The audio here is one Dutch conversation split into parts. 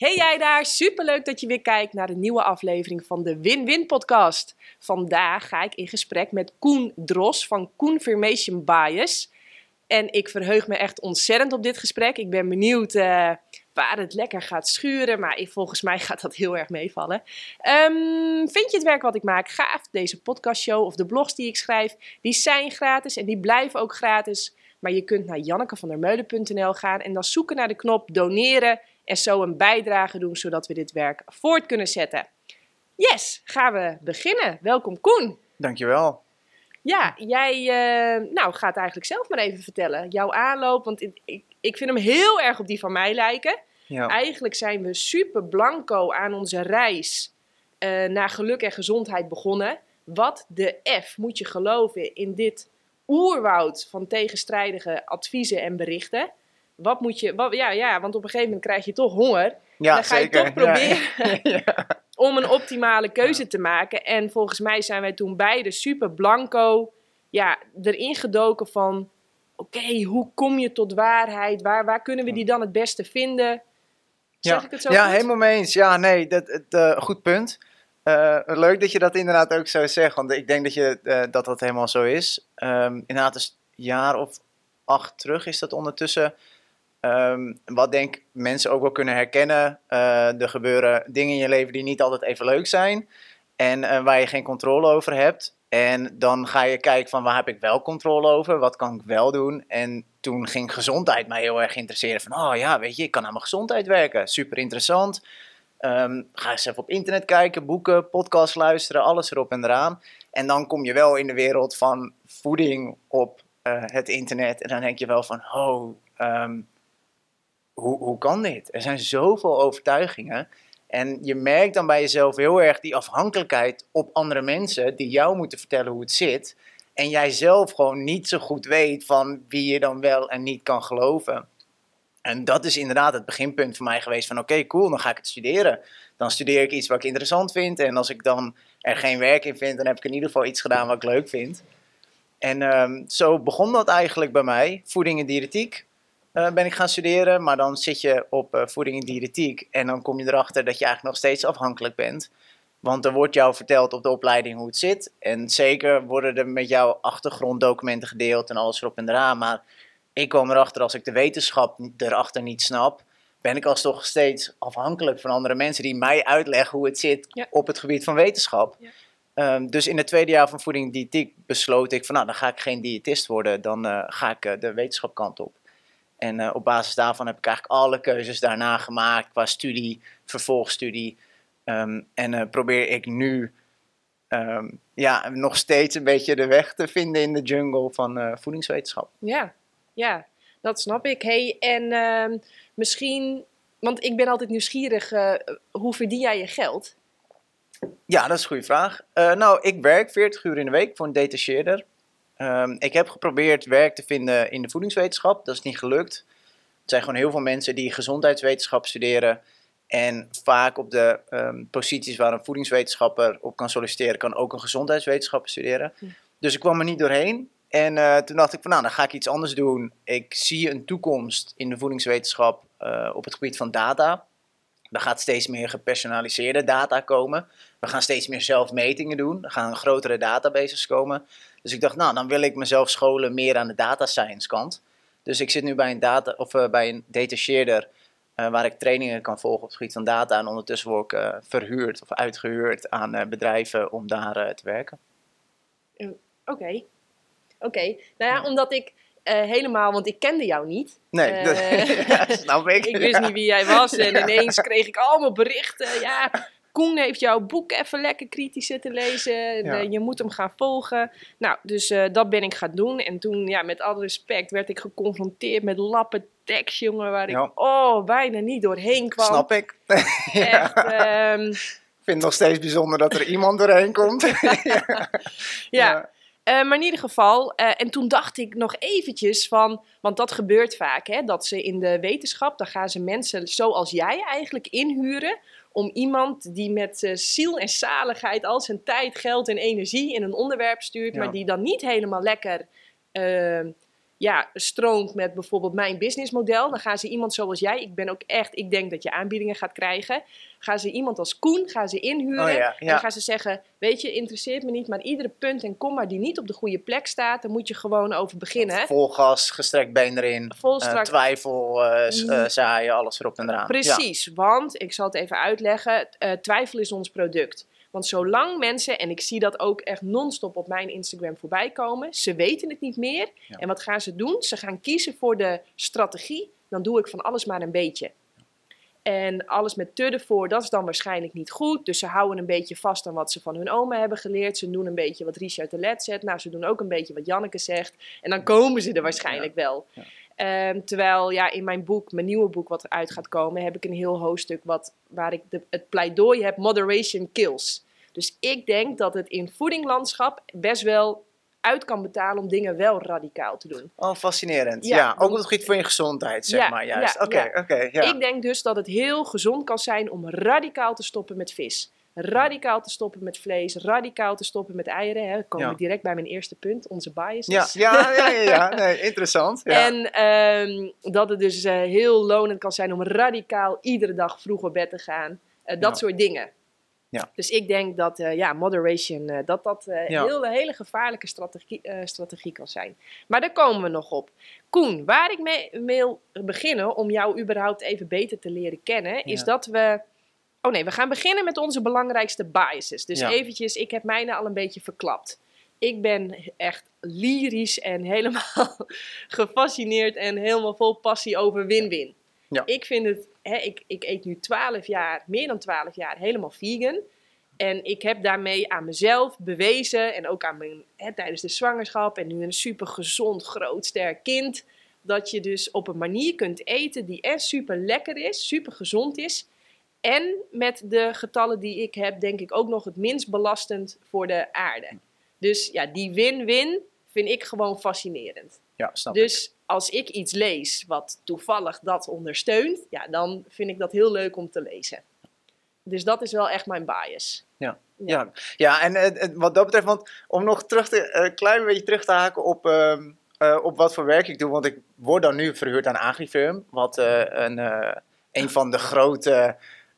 Hey jij daar, superleuk dat je weer kijkt naar een nieuwe aflevering van de Win-Win podcast. Vandaag ga ik in gesprek met Koen Dros van Confirmation Bias. En ik verheug me echt ontzettend op dit gesprek. Ik ben benieuwd uh, waar het lekker gaat schuren, maar volgens mij gaat dat heel erg meevallen. Um, vind je het werk wat ik maak gaaf? Deze podcastshow of de blogs die ik schrijf, die zijn gratis en die blijven ook gratis. Maar je kunt naar jannekevandermeulen.nl gaan en dan zoeken naar de knop doneren en zo een bijdrage doen zodat we dit werk voort kunnen zetten. Yes, gaan we beginnen. Welkom Koen. Dankjewel. Ja, jij uh, nou, gaat eigenlijk zelf maar even vertellen. Jouw aanloop, want ik, ik vind hem heel erg op die van mij lijken. Ja. Eigenlijk zijn we super blanco aan onze reis uh, naar geluk en gezondheid begonnen. Wat de F moet je geloven in dit oerwoud van tegenstrijdige adviezen en berichten wat moet je, wat, ja, ja, want op een gegeven moment krijg je toch honger. Ja, dan ga je toch proberen ja. om een optimale keuze te maken. En volgens mij zijn wij toen beide super blanco ja, erin gedoken van... Oké, hoe kom je tot waarheid? Waar, waar kunnen we die dan het beste vinden? Zeg ja. ik het zo Ja, helemaal mee eens. Ja, nee, dat, het, uh, goed punt. Uh, leuk dat je dat inderdaad ook zo zegt, want ik denk dat je, uh, dat, dat helemaal zo is. Um, inderdaad, een jaar of acht terug is dat ondertussen Um, wat denk mensen ook wel kunnen herkennen. Uh, er gebeuren dingen in je leven die niet altijd even leuk zijn. En uh, waar je geen controle over hebt. En dan ga je kijken van waar heb ik wel controle over? Wat kan ik wel doen? En toen ging gezondheid mij heel erg interesseren. Van oh ja, weet je, ik kan aan mijn gezondheid werken. Super interessant. Um, ga eens even op internet kijken, boeken, podcasts luisteren, alles erop en eraan. En dan kom je wel in de wereld van voeding op uh, het internet. En dan denk je wel van, oh, um, hoe, hoe kan dit? Er zijn zoveel overtuigingen. En je merkt dan bij jezelf heel erg die afhankelijkheid op andere mensen die jou moeten vertellen hoe het zit. En jij zelf gewoon niet zo goed weet van wie je dan wel en niet kan geloven. En dat is inderdaad het beginpunt voor mij geweest van oké, cool, dan ga ik het studeren. Dan studeer ik iets wat ik interessant vind. En als ik dan er geen werk in vind, dan heb ik in ieder geval iets gedaan wat ik leuk vind. En um, zo begon dat eigenlijk bij mij, voeding en diëtetiek. Uh, ben ik gaan studeren, maar dan zit je op uh, voeding en diëtetiek en dan kom je erachter dat je eigenlijk nog steeds afhankelijk bent. Want er wordt jou verteld op de opleiding hoe het zit. En zeker worden er met jou achtergronddocumenten gedeeld en alles erop en eraan. Maar ik kwam erachter als ik de wetenschap erachter niet snap, ben ik als toch steeds afhankelijk van andere mensen die mij uitleggen hoe het zit op het gebied van wetenschap. Ja. Um, dus in het tweede jaar van voeding en diëtiek besloot ik van nou, dan ga ik geen diëtist worden, dan uh, ga ik de wetenschapkant op. En uh, op basis daarvan heb ik eigenlijk alle keuzes daarna gemaakt qua studie, vervolgstudie. Um, en uh, probeer ik nu um, ja, nog steeds een beetje de weg te vinden in de jungle van uh, voedingswetenschap. Ja, ja, dat snap ik. Hey, en ehm, misschien, want ik ben altijd nieuwsgierig, hoe verdien jij je geld? Ja, dat is een goede vraag. nou, ik werk 40 uur in de week voor een detacheerder. Um, ik heb geprobeerd werk te vinden in de voedingswetenschap. Dat is niet gelukt. Er zijn gewoon heel veel mensen die gezondheidswetenschap studeren. En vaak op de um, posities waar een voedingswetenschapper op kan solliciteren, kan ook een gezondheidswetenschapper studeren. Hm. Dus ik kwam er niet doorheen. En uh, toen dacht ik van nou, dan ga ik iets anders doen. Ik zie een toekomst in de voedingswetenschap uh, op het gebied van data. Er gaat steeds meer gepersonaliseerde data komen. We gaan steeds meer zelfmetingen doen. Er gaan grotere databases komen. Dus ik dacht, nou, dan wil ik mezelf scholen meer aan de data science kant. Dus ik zit nu bij een, data, of, uh, bij een detacheerder uh, waar ik trainingen kan volgen op het gebied van data. En ondertussen word ik uh, verhuurd of uitgehuurd aan bedrijven om daar te werken. Oké. Okay. Oké. Nou ja, omdat ik helemaal, want ik kende jou niet. Nee, dat ja, snap ik. ik wist niet wie jij was en ineens kreeg ik allemaal berichten. Ja, Koen heeft jouw boek even lekker kritisch te lezen. Ja. je moet hem gaan volgen. Nou, dus uh, dat ben ik gaan doen. En toen, ja, met alle respect, werd ik geconfronteerd met lappen tekst, jongen, waar ik oh, bijna niet doorheen kwam. Snap ik. Echt, um... Ik vind het nog steeds bijzonder dat er iemand doorheen komt. ja. ja. Uh, maar in ieder geval, uh, en toen dacht ik nog eventjes van, want dat gebeurt vaak, hè, dat ze in de wetenschap, dan gaan ze mensen zoals jij eigenlijk inhuren om iemand die met uh, ziel en zaligheid al zijn tijd, geld en energie in een onderwerp stuurt, maar die dan niet helemaal lekker uh, ja, stroomt met bijvoorbeeld mijn businessmodel. Dan gaan ze iemand zoals jij, ik ben ook echt, ik denk dat je aanbiedingen gaat krijgen. Gaan ze iemand als Koen, gaan ze inhuren. Oh en gaan ze zeggen, weet je, interesseert me niet, maar iedere punt en komma die niet op de goede plek staat, daar moet je gewoon over beginnen. Vol gas, gestrekt been erin, Vol uh, twijfel, uh, zaaien, alles erop en eraan. Precies, want, ik zal het even uitleggen, twijfel is ons product. Want zolang mensen, en ik zie dat ook echt non-stop op mijn Instagram voorbij komen, ze weten het niet meer. En wat gaan ze doen? Ze gaan kiezen voor de strategie. Dan doe ik van alles maar een beetje. En alles met te ervoor, dat is dan waarschijnlijk niet goed. Dus ze houden een beetje vast aan wat ze van hun oma hebben geleerd. Ze doen een beetje wat Richard de Let zet. Nou, ze doen ook een beetje wat Janneke zegt. En dan komen ze er waarschijnlijk wel. Ehm, terwijl ja, in mijn boek, mijn nieuwe boek wat eruit gaat komen, heb ik een heel hoofdstuk wat, waar ik de, het pleidooi heb, moderation kills. Dus ik denk dat het in voedinglandschap best wel uit kan betalen om dingen wel radicaal te doen. Oh, fascinerend. Ja, ook op het gebied van je gezondheid, zeg maar. Juist. Oké, oké. ja. Ik denk dus dat het heel gezond kan zijn om radicaal te stoppen met vis radicaal te stoppen met vlees, radicaal te stoppen met eieren. Hè. Dan kom ik direct bij mijn eerste punt, onze biases. Ja, ja, ja, ja, ja. Nee, interessant. Ja. En ehm, dat het dus uh, heel lonend kan zijn om radicaal iedere dag vroeg op bed te gaan. Uh, dat soort dingen. Ja. Dus ik denk dat uh, ja, moderation, dat dat een heel, hele gevaarlijke strategie, strategie kan zijn. Maar daar komen we nog op. Koen, waar ik mee wil beginnen om jou überhaupt even beter te leren kennen, is dat we Oh nee, we gaan beginnen met onze belangrijkste biases. Dus eventjes, ik heb mijne al een beetje verklapt. Ik ben echt lyrisch en helemaal gefascineerd en helemaal vol passie over win-win. Ja. Ik vind het, hè, ik, ik eet nu 12 jaar, meer dan 12 jaar, helemaal vegan. En ik heb daarmee aan mezelf bewezen en ook aan mijn, hè, tijdens de zwangerschap en nu een super gezond, groot, sterk kind. Dat je dus op een manier kunt eten die echt super lekker is, super gezond is. En met de getallen die ik heb, denk ik ook nog het minst belastend voor de aarde. Dus ja, die win-win vind ik gewoon fascinerend. Ja, snap dus als ik iets lees wat toevallig dat ondersteunt, ja, dan vind ik dat heel leuk om te lezen. Dus dat is wel echt mijn bias. Ja, ja. ja. en uh, wat dat betreft, want om nog terug te, een uh, klein beetje terug te haken op, uh, op wat voor werk ik doe. Want ik word dan nu verhuurd aan Agrifirm, wat een, een van de grote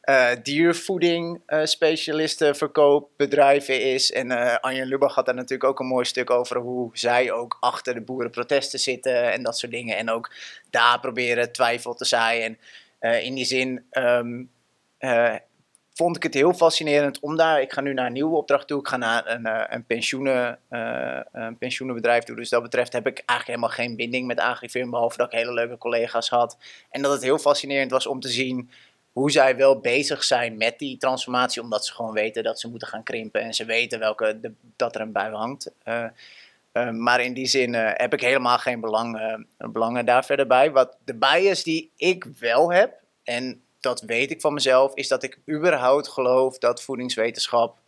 uh, diervoeding uh, specialisten, verkoopbedrijven is. En uh, Arjen Lubach had daar natuurlijk ook een mooi stuk over hoe zij ook achter de boerenprotesten zitten en dat soort dingen. En ook daar proberen twijfel te zaaien. En in die zin um, vond ik het heel fascinerend om daar. Ik ga nu naar een nieuwe opdracht toe. Ik ga naar een, een, pensioenen, een pensioenenbedrijf toe. Dus dat betreft heb ik eigenlijk helemaal geen binding met Agrifirm. Behalve dat ik hele leuke collega's had. En dat het heel fascinerend was om te zien hoe zij wel bezig zijn met die transformatie, omdat ze gewoon weten dat ze moeten gaan krimpen en ze weten welke dat er een bui hangt. Uh, uh, maar in die zin uh, heb ik helemaal geen belang, belangen daar verder bij. Wat de bias die ik wel heb, en dat weet ik van mezelf, is dat ik überhaupt geloof dat voedingswetenschap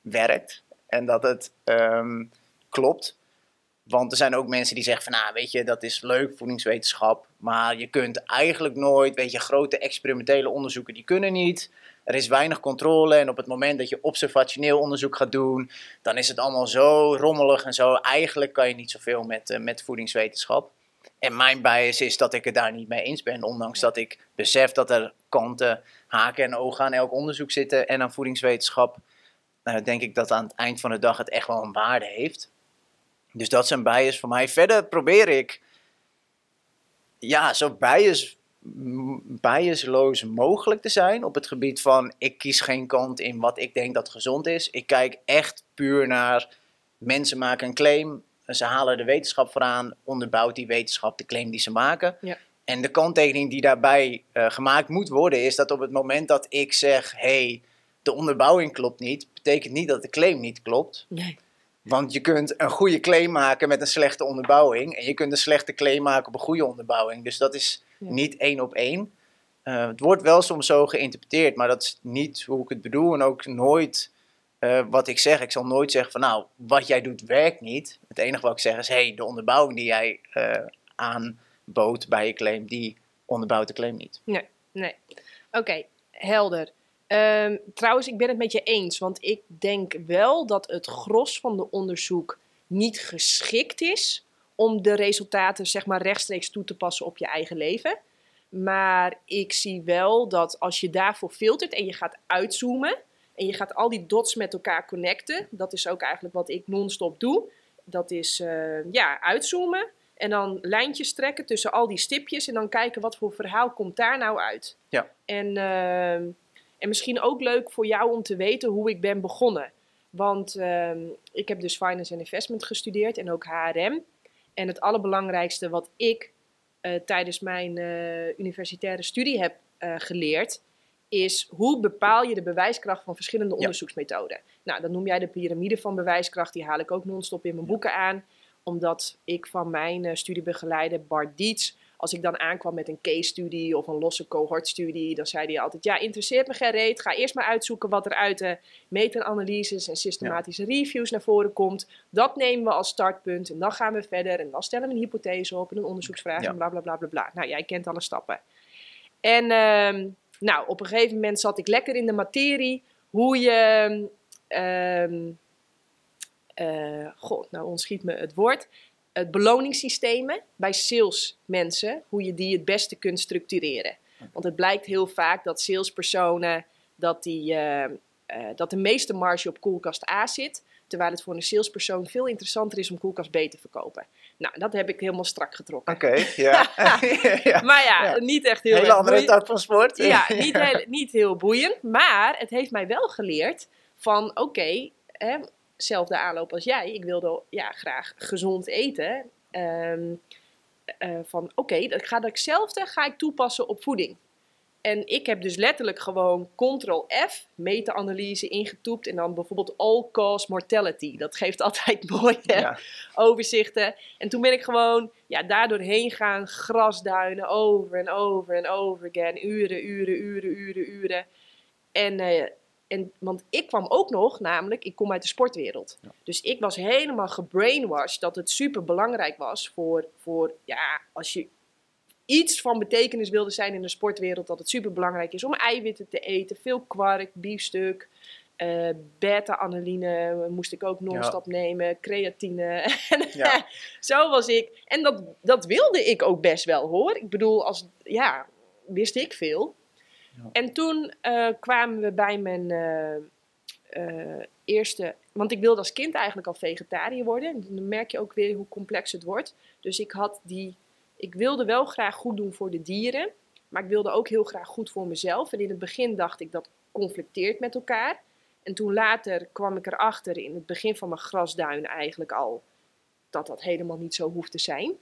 werkt en dat het um, klopt. Want er zijn ook mensen die zeggen van, nou weet je, dat is leuk, voedingswetenschap. Maar je kunt eigenlijk nooit, weet je, grote experimentele onderzoeken, die kunnen niet. Er is weinig controle en op het moment dat je observationeel onderzoek gaat doen, dan is het allemaal zo rommelig en zo. Eigenlijk kan je niet zoveel met, uh, met voedingswetenschap. En mijn bias is dat ik het daar niet mee eens ben, ondanks dat ik besef dat er kanten, haken en ogen aan elk onderzoek zitten en aan voedingswetenschap. Uh, denk ik dat aan het eind van de dag het echt wel een waarde heeft. Dus dat is een bias voor mij. Verder probeer ik ja, zo bias, biasloos mogelijk te zijn op het gebied van ik kies geen kant in wat ik denk dat gezond is. Ik kijk echt puur naar mensen maken een claim, ze halen de wetenschap vooraan, onderbouwt die wetenschap de claim die ze maken. Ja. En de kanttekening die daarbij uh, gemaakt moet worden is dat op het moment dat ik zeg, hey, de onderbouwing klopt niet, betekent niet dat de claim niet klopt. Nee. Want je kunt een goede claim maken met een slechte onderbouwing. En je kunt een slechte claim maken op een goede onderbouwing. Dus dat is niet één op één. Uh, het wordt wel soms zo geïnterpreteerd, maar dat is niet hoe ik het bedoel. En ook nooit uh, wat ik zeg. Ik zal nooit zeggen van nou, wat jij doet werkt niet. Het enige wat ik zeg is, hey, de onderbouwing die jij uh, aanbood bij je claim, die onderbouwt de claim niet. Nee, nee. Oké, helder. Um, trouwens, ik ben het met je eens, want ik denk wel dat het gros van de onderzoek niet geschikt is om de resultaten zeg maar rechtstreeks toe te passen op je eigen leven. Maar ik zie wel dat als je daarvoor filtert en je gaat uitzoomen en je gaat al die dots met elkaar connecten, dat is ook eigenlijk wat ik non-stop doe. Dat is uh, ja, uitzoomen en dan lijntjes trekken tussen al die stipjes en dan kijken wat voor verhaal komt daar nou uit. Ja. En, uh, en misschien ook leuk voor jou om te weten hoe ik ben begonnen. Want uh, ik heb dus Finance and Investment gestudeerd en ook HRM. En het allerbelangrijkste wat ik uh, tijdens mijn uh, universitaire studie heb uh, geleerd, is hoe bepaal je de bewijskracht van verschillende onderzoeksmethoden. Nou, dan noem jij de piramide van bewijskracht, die haal ik ook non-stop in mijn boeken aan omdat ik van mijn studiebegeleider Bart Dietz, als ik dan aankwam met een case study of een losse cohort studie, dan zei hij altijd: Ja, interesseert me geen reet. Ga eerst maar uitzoeken wat er uit de meta-analyses en systematische reviews naar voren komt. Dat nemen we als startpunt en dan gaan we verder en dan stellen we een hypothese op en een onderzoeksvraag ja. en bla bla bla bla bla. Nou, jij kent alle stappen. En uh, nou, op een gegeven moment zat ik lekker in de materie hoe je. Uh, uh, god, nou ontschiet me het woord, het beloningssystemen bij salesmensen, hoe je die het beste kunt structureren. Want het blijkt heel vaak dat salespersonen, dat, die, uh, uh, dat de meeste marge op koelkast A zit, terwijl het voor een salespersoon veel interessanter is om koelkast B te verkopen. Nou, dat heb ik helemaal strak getrokken. Oké, okay, ja. ja. Maar ja, ja, niet echt heel Hele andere tak van sport. Ja, niet, heel, niet heel boeiend. Maar het heeft mij wel geleerd van, oké, okay, zelfde aanloop als jij. Ik wilde ja, graag gezond eten. Um, uh, van oké, okay, dat ga hetzelfde ga ik toepassen op voeding. En ik heb dus letterlijk gewoon Ctrl-F, meta-analyse ingetoept en dan bijvoorbeeld all-cause mortality. Dat geeft altijd mooie ja. overzichten. En toen ben ik gewoon ja, daardoor heen gaan grasduinen, over en over en over again. Uren, uren, uren, uren, uren. En uh, en, want ik kwam ook nog, namelijk, ik kom uit de sportwereld. Dus ik was helemaal gebrainwashed dat het super belangrijk was voor, voor, ja, als je iets van betekenis wilde zijn in de sportwereld, dat het super belangrijk is om eiwitten te eten. Veel kwark, biefstuk, uh, beta-analine moest ik ook non-stop nemen, creatine. ja. zo was ik. En dat, dat wilde ik ook best wel hoor. Ik bedoel, als, ja, wist ik veel. En toen uh, kwamen we bij mijn uh, uh, eerste. Want ik wilde als kind eigenlijk al vegetariër worden. En dan merk je ook weer hoe complex het wordt. Dus ik had die. Ik wilde wel graag goed doen voor de dieren. Maar ik wilde ook heel graag goed voor mezelf. En in het begin dacht ik dat conflicteert met elkaar. En toen later kwam ik erachter, in het begin van mijn grasduin eigenlijk al, dat dat helemaal niet zo hoeft te zijn.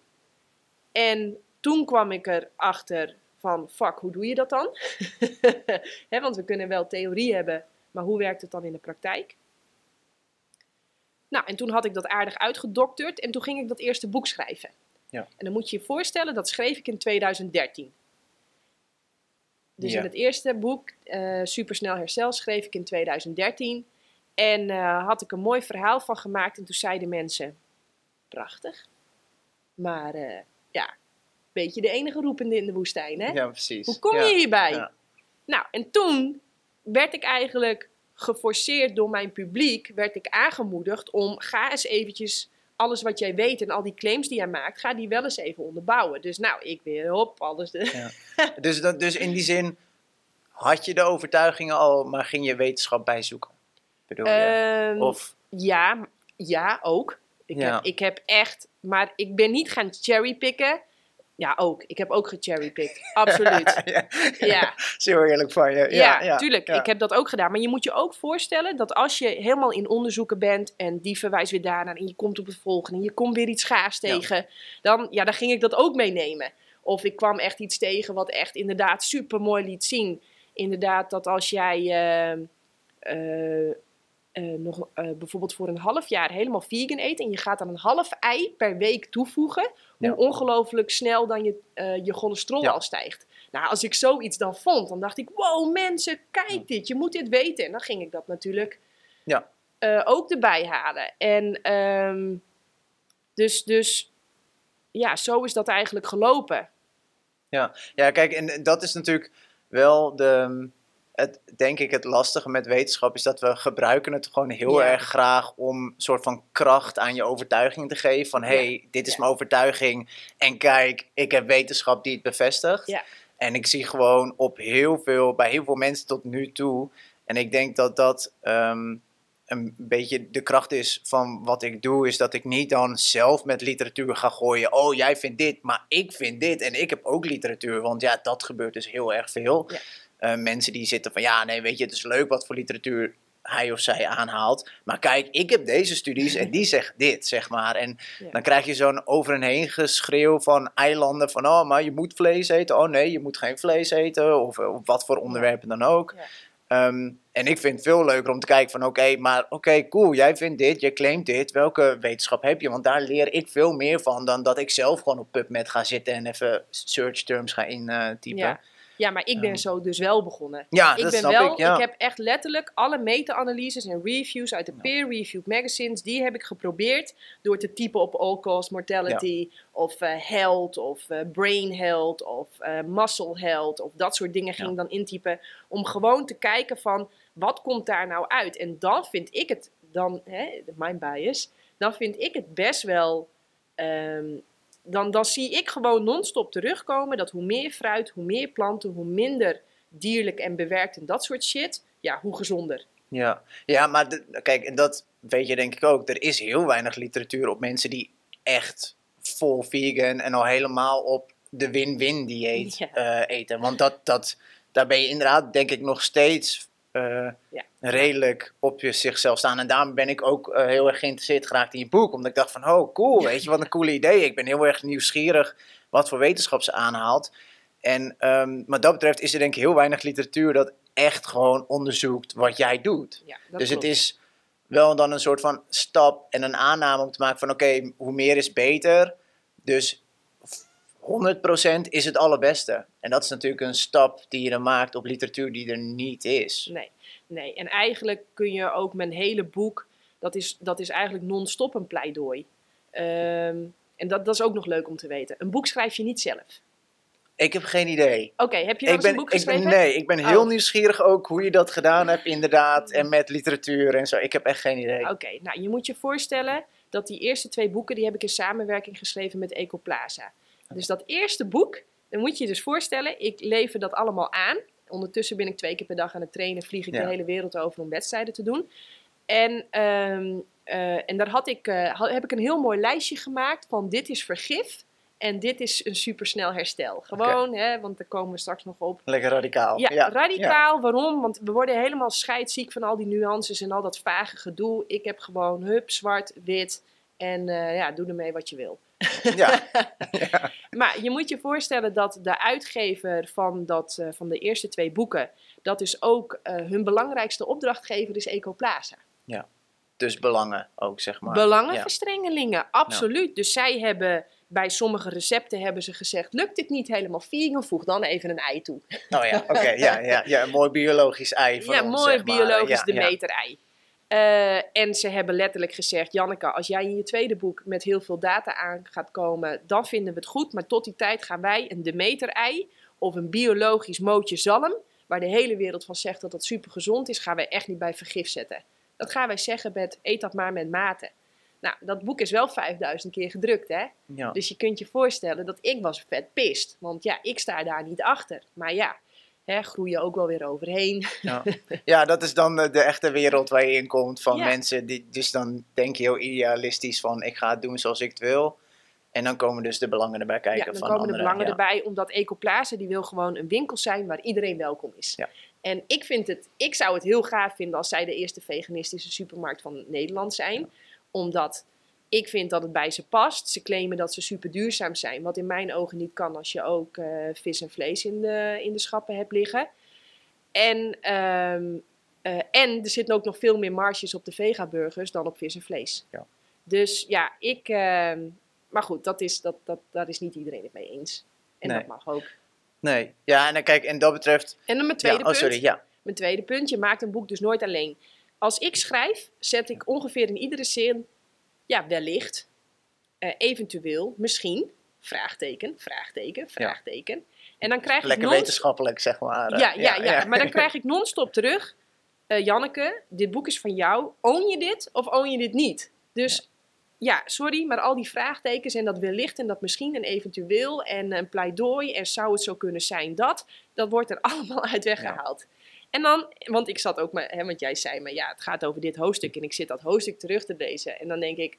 En toen kwam ik erachter van fuck, hoe doe je dat dan? want we kunnen wel theorie hebben, maar hoe werkt het dan in de praktijk? Nou, en toen had ik dat aardig uitgedokterd en toen ging ik dat eerste boek schrijven. Ja. En dan moet je je voorstellen, dat schreef ik in 2013. Dus in het eerste boek, uh, Supersnel Herstel, schreef ik in 2013. En uh, had ik een mooi verhaal van gemaakt en toen zeiden mensen, prachtig. Maar uh, ja, beetje de enige roepende in de woestijn, hè? Ja, precies. Hoe kom je hierbij? Ja. Nou, en toen werd ik eigenlijk geforceerd door mijn publiek, werd ik aangemoedigd om ga eens eventjes alles wat jij weet en al die claims die jij maakt, ga die wel eens even onderbouwen. Dus nou, ik weer op alles. De... Ja. dus, dat, dus in die zin had je de overtuigingen al, maar ging je wetenschap bijzoeken? Bedoel je? Um, of? Ja, ja, ook. Ik, ja. Heb, ik heb echt, maar ik ben niet gaan cherrypicken. Ja, ook. Ik heb ook gecherrypicked. Absoluut. ja. ja. Zo eerlijk van je. Ja, ja, ja tuurlijk. Ik heb dat ook gedaan. Maar je moet je ook voorstellen dat als je helemaal in onderzoeken bent en die verwijst weer daarna en je komt op het volgende en je komt weer iets gaas tegen, dan, ja, dan ging ik dat ook meenemen. Of ik kwam echt iets tegen wat echt inderdaad super mooi liet zien. Inderdaad, dat als jij. Uh, uh, uh, nog uh, bijvoorbeeld voor een half jaar helemaal vegan eten en je gaat dan een half ei per week toevoegen, hoe ongelooflijk snel dan je, uh, je cholesterol ja. al stijgt. Nou, als ik zoiets dan vond, dan dacht ik, wow mensen, kijk dit, je moet dit weten. En dan ging ik dat natuurlijk ja. ook erbij halen. En um, dus, dus ja, zo is dat eigenlijk gelopen. Ja, ja kijk, en dat is natuurlijk wel de het, denk ik het lastige met wetenschap is dat we gebruiken het gewoon heel erg graag om een soort van kracht aan je overtuiging te geven. Van hé, hey, dit is mijn overtuiging en kijk, ik heb wetenschap die het bevestigt. Ja. En ik zie gewoon op heel veel, bij heel veel mensen tot nu toe. En ik denk dat dat ehm, een beetje de kracht is van wat ik doe, is dat ik niet dan zelf met literatuur ga gooien. Oh, jij vindt dit, maar ik vind dit en ik heb ook literatuur. Want ja, dat gebeurt dus heel erg veel. Ja. Eh, mensen die zitten van ja, nee, weet je, het is leuk wat voor literatuur hij of zij aanhaalt. Maar kijk, ik heb deze studies en die zegt dit, zeg maar. En dan krijg je zo'n over en heen geschreeuw van eilanden van... oh, maar je moet vlees eten. Oh nee, je moet geen vlees eten. Of, of wat voor onderwerpen dan ook. Ja. Ehm, en ik vind het veel leuker om te kijken van oké, maar oké, cool, jij vindt dit, je claimt dit, welke wetenschap heb je? Want daar leer ik veel meer van dan dat ik zelf gewoon op PubMed ga zitten en even search terms ga intypen. Uh, ja. Maar ik ben zo dus wel begonnen. Ja, ik dat ben snap wel, ik, ja. ik heb echt letterlijk alle meta-analyses en reviews uit de peer-reviewed magazines, die heb ik geprobeerd door te typen op all-cause mortality of uh, health of uh, brain health of uh, muscle health of dat soort dingen ging ik dan intypen om gewoon te kijken van wat komt daar nou uit. En dan vind ik het, dan, hè, mijn bias, dan vind ik het best wel um, dan, dan zie ik gewoon non-stop terugkomen dat hoe meer fruit, hoe meer planten, hoe minder dierlijk en bewerkt en dat soort shit, ja, hoe gezonder. Ja, ja maar kijk, en dat weet je denk ik ook. Er is heel weinig literatuur op mensen die echt vol vegan en al helemaal op de win-win dieet eh, eten. Want dat, dat, daar ben je inderdaad, denk ik, nog steeds uh, ja. redelijk op je zichzelf staan. En daarom ben ik ook uh, heel erg geïnteresseerd geraakt in je boek. Omdat ik dacht van, oh cool, weet je, wat een cool idee. Ik ben heel erg nieuwsgierig wat voor wetenschap ze aanhaalt. En um, wat dat betreft is er denk ik heel weinig literatuur dat echt gewoon onderzoekt wat jij doet. Ja, dus het is wel dan een soort van stap en een aanname om te maken van oké, hoe meer is beter. Dus 100% is het allerbeste. En dat is natuurlijk een stap die je dan maakt op literatuur die er niet is. Nee, nee. En eigenlijk kun je ook een hele boek, dat is, dat is eigenlijk non-stop een pleidooi. Ehm, en dat, dat is ook nog leuk om te weten. Een boek schrijf je niet zelf. Ik heb geen idee. Oké, heb je wel een boek geschreven? Ik ben, nee, ik ben heel oh. nieuwsgierig ook hoe je dat gedaan hebt, inderdaad. En met literatuur en zo. Ik heb echt geen idee. Oké, nou je moet je voorstellen dat die eerste twee boeken, die heb ik in samenwerking geschreven met Ecoplaza. Dus dat eerste boek, dan moet je je dus voorstellen, ik lever dat allemaal aan. Ondertussen ben ik twee keer per dag aan het trainen, vlieg ik de hele wereld over om wedstrijden te doen. En, ehm, eh, en daar had ik, uh, heb ik een heel mooi lijstje gemaakt van dit is vergif en dit is een supersnel herstel. Gewoon, hè, want daar komen we straks nog op. Lekker radicaal. Ja, radicaal. Waarom? Want we worden helemaal scheidsziek van al die nuances en al dat vage gedoe. Ik heb gewoon hup, zwart, wit en uh, ja, doe ermee wat je wil. Ja. ja. Maar je moet je voorstellen dat de uitgever van, dat, uh, van de eerste twee boeken, dat is ook uh, hun belangrijkste opdrachtgever is Ecoplaza. Ja, dus belangen ook, zeg maar. Belangenverstrengelingen, absoluut. Dus zij hebben bij sommige recepten hebben ze gezegd: lukt dit niet helemaal vegan, voeg dan even een ei toe. Oh ja, oké, ja, ja, ja, een mooi biologisch ei. Van ja, mooi biologisch de meter ei. Uh, en ze hebben letterlijk gezegd: Janneke, als jij in je tweede boek met heel veel data aan gaat komen, dan vinden we het goed. Maar tot die tijd gaan wij een Demeter-ei of een biologisch mootje zalm, waar de hele wereld van zegt dat dat super gezond is, gaan wij echt niet bij vergif zetten. Dat gaan wij zeggen met eet dat maar met mate. Nou, dat boek is wel 5000 keer gedrukt, hè? Ja. Dus je kunt je voorstellen dat ik was vet pist. Want ja, ik sta daar niet achter. Maar ja, hè, groeien ook wel weer overheen. Ja. ja, dat is dan de, echte wereld waar je in komt van mensen. Die, dus dan denk je heel idealistisch van ik ga het doen zoals ik het wil. En dan komen dus de belangen erbij kijken. Ja, dan van komen de belangen erbij, omdat Ecoplaza die wil gewoon een winkel zijn waar iedereen welkom is. Ja. En ik, vind het, ik zou het heel gaaf vinden als zij de eerste veganistische supermarkt van Nederland zijn. Omdat ik vind dat het bij ze past. Ze claimen dat ze super duurzaam zijn. Wat in mijn ogen niet kan als je ook uh, vis en vlees in de, in de schappen hebt liggen. En, um, uh, en er zitten ook nog veel meer marges op de vegaburgers dan op vis en vlees. Ja. Dus ja, ik. Uh, maar goed, dat is, dat, dat, daar is niet iedereen het mee eens. En nee. dat mag ook. Nee, ja, en dan kijk, en dat betreft. En dan mijn tweede ja, oh, sorry, punt. Ja. Mijn tweede punt, je maakt een boek dus nooit alleen. Als ik schrijf, zet ik ongeveer in iedere zin ja, wellicht, uh, eventueel, misschien, vraagteken, vraagteken, vraagteken. En dan krijg Lekker ik wetenschappelijk, zeg maar. Ja, ja, ja, maar dan krijg ik non-stop terug. Uh, Janneke, dit boek is van jou. Own je dit of own je dit niet? Dus ja, sorry, maar al die vraagtekens en dat wellicht en dat misschien en eventueel en een pleidooi en zou het zo kunnen zijn dat, dat wordt er allemaal uit weggehaald. En dan, want ik zat ook, maar, hè, want jij zei maar ja, het gaat over dit hoofdstuk en ik zit dat hoofdstuk terug te lezen en dan denk ik,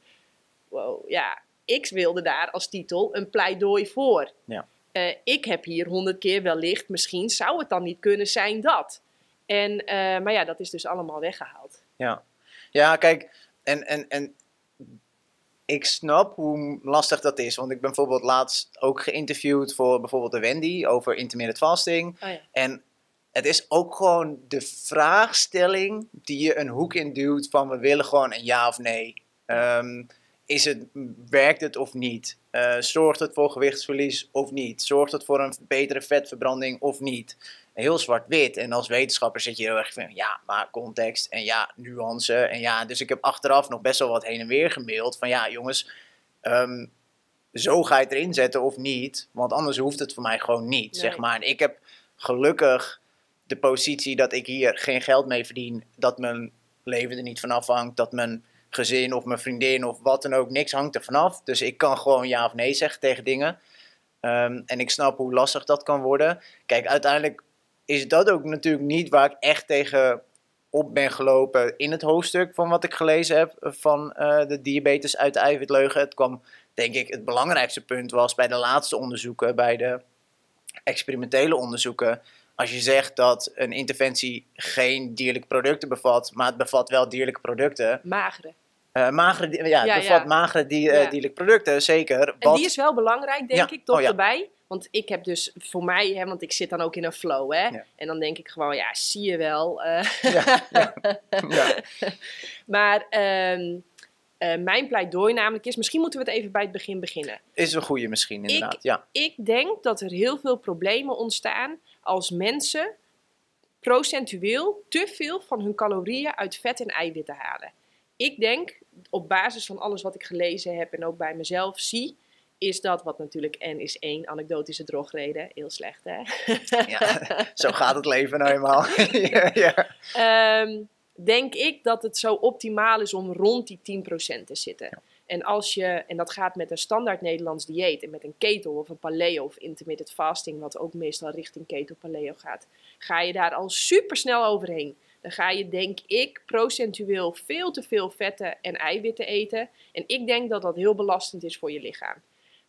wow, ja, ik wilde daar als titel een pleidooi voor. Ja. Uh, ik heb hier honderd keer wellicht, misschien zou het dan niet kunnen zijn dat. En, uh, maar ja, dat is dus allemaal weggehaald. Ja, ja kijk, en, en, en ik snap hoe lastig dat is. Want ik ben bijvoorbeeld laatst ook geïnterviewd voor bijvoorbeeld de Wendy over intermittent fasting. Oh ja. En het is ook gewoon de vraagstelling die je een hoek in duwt van we willen gewoon een ja of nee. Um, is het, werkt het of niet? Uh, zorgt het voor gewichtsverlies of niet? Zorgt het voor een betere vetverbranding of niet? Heel zwart-wit. En als wetenschapper zit je heel erg van ja, maar context en ja, nuance. En ja, dus ik heb achteraf nog best wel wat heen en weer gemaild van ja, jongens, um, zo ga je het erin zetten of niet? Want anders hoeft het voor mij gewoon niet, zeg maar. En ik heb gelukkig de positie dat ik hier geen geld mee verdien, dat mijn leven er niet van afhangt, dat mijn gezin of mijn vriendin of wat dan ook, niks hangt er vanaf. Dus ik kan gewoon ja of nee zeggen tegen dingen. Ehm, en ik snap hoe lastig dat kan worden. Kijk, uiteindelijk is dat ook natuurlijk niet waar ik echt tegen op ben gelopen in het hoofdstuk van wat ik gelezen heb van uh, de diabetes uit de eiwitleugen. Het kwam, denk ik, het belangrijkste punt was bij de laatste onderzoeken, bij de experimentele onderzoeken. Als je zegt dat een interventie geen dierlijke producten bevat, maar het bevat wel dierlijke producten. Magere. Uh, magere, ja, het bevat magere die, uh, dierlijke producten, zeker. En die is wel belangrijk, denk ik, toch oh, erbij. Want ik heb dus voor mij, hè, want ik zit dan ook in een flow, hè. En dan denk ik gewoon, ja, zie je wel. Uh, ja, maar uh, mijn pleidooi namelijk is, misschien moeten we het even bij het begin beginnen. Is een goede misschien, inderdaad, ik, ja. Ik denk dat er heel veel problemen ontstaan als mensen procentueel te veel van hun calorieën uit vet en eiwitten halen ik denk, op basis van alles wat ik gelezen heb en ook bij mezelf zie, is dat wat natuurlijk N is één anekdotische drogreden. Heel slecht, hè? ja, zo gaat het leven nou eenmaal. ja. Ehm, denk ik dat het zo optimaal is om rond die 10% te zitten. En als je, en dat gaat met een standaard Nederlands dieet en met een keto of een paleo of intermittent fasting, wat ook meestal richting keto paleo gaat, ga je daar al super snel overheen dan ga je, denk ik, procentueel veel te veel vetten en eiwitten eten. En ik denk dat dat heel belastend is voor je lichaam.